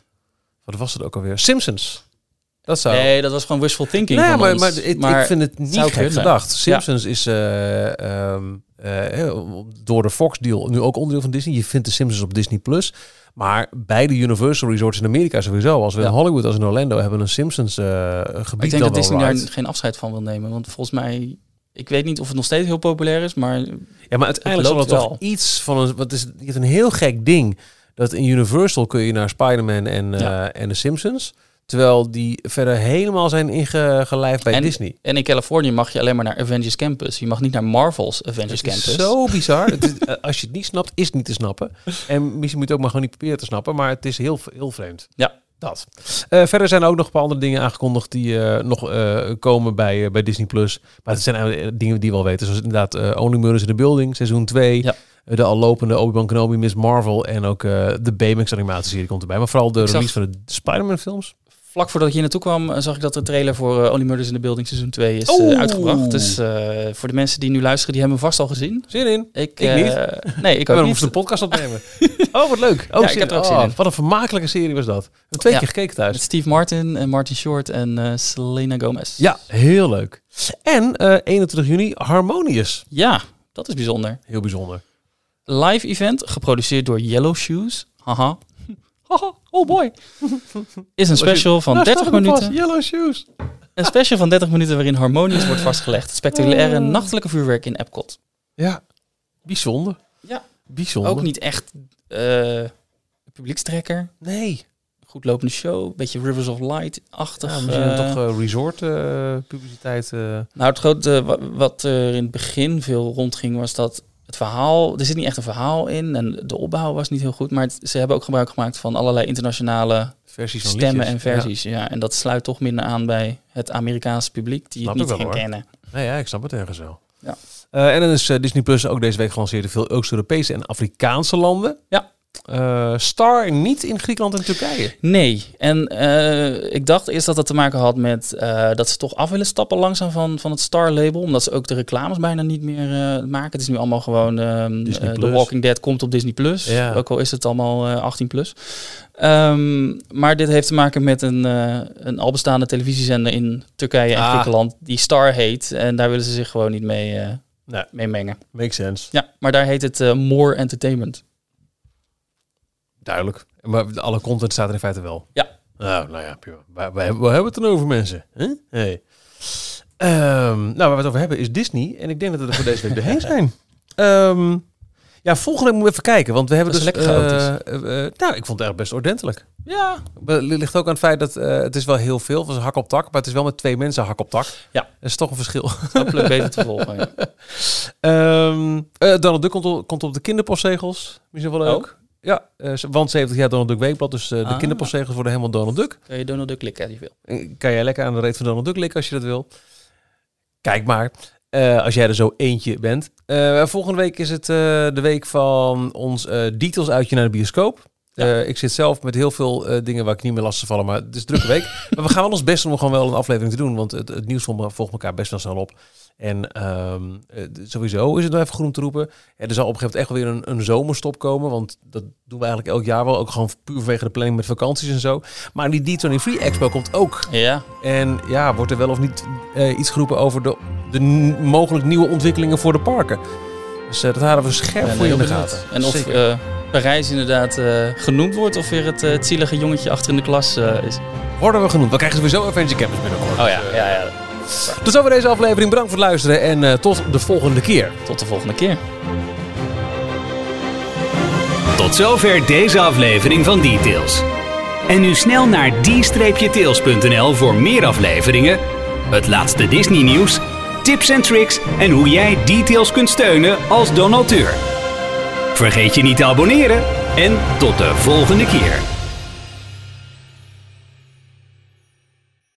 Wat was het ook alweer? Simpsons. Dat zou. Nee, dat was gewoon wishful thinking. Nee, van maar, ons. maar, ik- Maar ik vind het niet gek gedacht. Ja. Simpsons is eh, ehm, eh, door de Fox deal nu ook onderdeel van Disney. Je vindt de Simpsons op Disney Plus. Maar bij de Universal Resorts in Amerika sowieso, als we Ja. in Hollywood als in Orlando hebben een Simpsons eh gebied ik denk dat Disney daar geen afscheid van wil nemen. Want volgens mij, ik weet niet of het nog steeds heel populair is, maar Ja, maar uiteindelijk zal het toch wel. iets van een. Wat is het? Je hebt een heel gek ding dat in Universal kun je naar Spider-Man en, eh, Ja. en de Simpsons, terwijl die verder helemaal zijn ingelijfd bij En- Disney. En in Californië mag je alleen maar naar Avengers Campus. Je mag niet naar Marvel's Avengers Campus. zo bizar. is, eh, als je het niet snapt, is het niet te snappen. En misschien moet je ook maar gewoon niet proberen te snappen. Maar het is heel, heel vreemd. Ja. Dat. Eh, verder zijn er ook nog een paar andere dingen aangekondigd die nog komen bij, bij Disney+. Plus. Maar het zijn dingen die we al weten. Zoals inderdaad eh Only Murders in the Building, seizoen 2. Ja. De al lopende Obi-Wan Kenobi, Miss Marvel. En ook eh, de Baymax animatieserie komt erbij. Maar vooral de Ik zag- release van de Spider-Man films. Vlak voordat ik hier naartoe kwam, eh, zag ik dat de trailer voor eh, Only Murders in the Building seizoen 2 is uitgebracht. Dus voor de mensen die nu luisteren, die hebben hem vast al gezien. Zin in. Ik, Ik niet. nee, ik We ook moesten niet. een podcast opnemen. oh, wat leuk. Oh, Ja, ik zin- heb er ook oh, zin in. Wat een vermakelijke serie was dat. Hebben twee Ja. keer gekeken thuis. Met Steve Martin en Martin Short en Selena Gomez. Ja, heel leuk. En eh 21 juni Harmonious. Ja, dat is bijzonder. Heel bijzonder. Live event, geproduceerd door Yellow Shoes. Haha. Oh boy. Is een special van Nou, 30 staat er minuten. Yellow Shoes. Een special van 30 minuten waarin Harmonious wordt vastgelegd. Spectaculaire Oh. nachtelijke vuurwerk in Epcot. Ja, bijzonder. Ja. Bijzonder. Ook niet echt eh publiekstrekker. Nee. Goed lopende show. Beetje Rivers of Light-achtig. Ja, misschien eh. toch resort eh, publiciteit. eh. Nou, het grote wa- wat er in het begin veel rondging was dat het verhaal, er zit niet echt een verhaal in en de opbouw was niet heel goed, maar het- ze hebben ook gebruik gemaakt van allerlei internationale versies van stemmen en liedjes. versies. Ja. en dat sluit toch minder aan bij het Amerikaanse publiek die Snap het niet herkennen. Nee, ja, ik snap het ergens wel. Ja. Eh, en dan is eh, Disney Plus ook deze week gelanceerd in veel Oost-Europese en Afrikaanse landen. Ja. Eh, Star niet in Griekenland en Turkije. Nee, en eh, ik dacht eerst dat dat te maken had met eh, dat ze toch af willen stappen langzaam van, van het Star-label. Omdat ze ook de reclames bijna niet meer eh, maken. Het is nu allemaal gewoon ehm, eh, The. Walking Dead komt op Disney+. Plus. Ja. Ook al is het allemaal eh, 18+. Plus. Ehm, maar dit heeft te maken met een, eh, een al bestaande televisiezender in Turkije en Ah. Griekenland die Star heet. En daar willen ze zich gewoon niet mee, eh, Nee, mee mengen. makes sense. Ja, maar daar heet het eh, More Entertainment. Duidelijk. Maar alle content staat er in feite wel. Ja. Nou, nou ja, prima. Waar, waar, hebben- we het dan over, mensen? Huh? Hey. Ehm, nou, waar we het over hebben is Disney. En ik denk dat we er voor deze week doorheen zijn. Ehm, ja, volgende week moeten we even kijken. Want we hebben Dat dus... lekker eh, eh, nou, ik vond het echt best ordentelijk. Ja. Het ligt ook aan het feit dat eh, het is wel heel veel. Het was hak op tak. Maar het is wel met twee mensen hak op tak. Ja. Dat is toch een verschil. Hopelijk beter te volgen. Ja. Eh, Donald Duck komt op, komt op de kinderpostzegels. Misschien wel leuk. Ja, eh, want 70 jaar Donald Duck Weekblad. Dus eh, de Ah. kinderpostzegels worden helemaal Donald Duck. Kun je Donald Duck klikken als je wil. Kan jij lekker aan de reet van Donald Duck likken als je dat wil. Kijk maar. eh, als jij er zo eentje bent. Volgende week is het de week van ons details uitje naar de bioscoop. Ja. Ik zit zelf met heel veel dingen waar ik niet meer lastig vallen, maar het is een drukke week. maar we gaan wel ons best om gewoon wel een aflevering te doen, want het, het nieuws volgt elkaar best wel snel op. En ehm, eh, sowieso is het nog even om te roepen. Er zal op een gegeven moment echt wel weer een, een zomerstop komen, want dat doen we eigenlijk elk jaar wel. Ook gewoon puur vanwege de planning met vakanties en zo. Maar die D23 Expo komt ook. Ja, En ja, wordt er wel of niet eh, iets geroepen over de, de mogelijk nieuwe ontwikkelingen voor de parken. Dus eh, dat houden we scherp voor in de gaten. En of eh, Parijs inderdaad genoemd wordt of weer het, het zielige jongetje achter in de klas is. Worden we genoemd. We krijgen sowieso Adventure Campus binnenkort. Oh ja, ja, ja. Tot zover deze aflevering. Bedankt voor het luisteren en eh, tot de volgende keer. Tot de volgende keer. Tot zover deze aflevering van Details. En nu snel naar d-tails.nl voor meer afleveringen, het laatste Disney nieuws, tips en tricks en hoe jij Details kunt steunen als donateur. Vergeet je niet te abonneren en tot de volgende keer.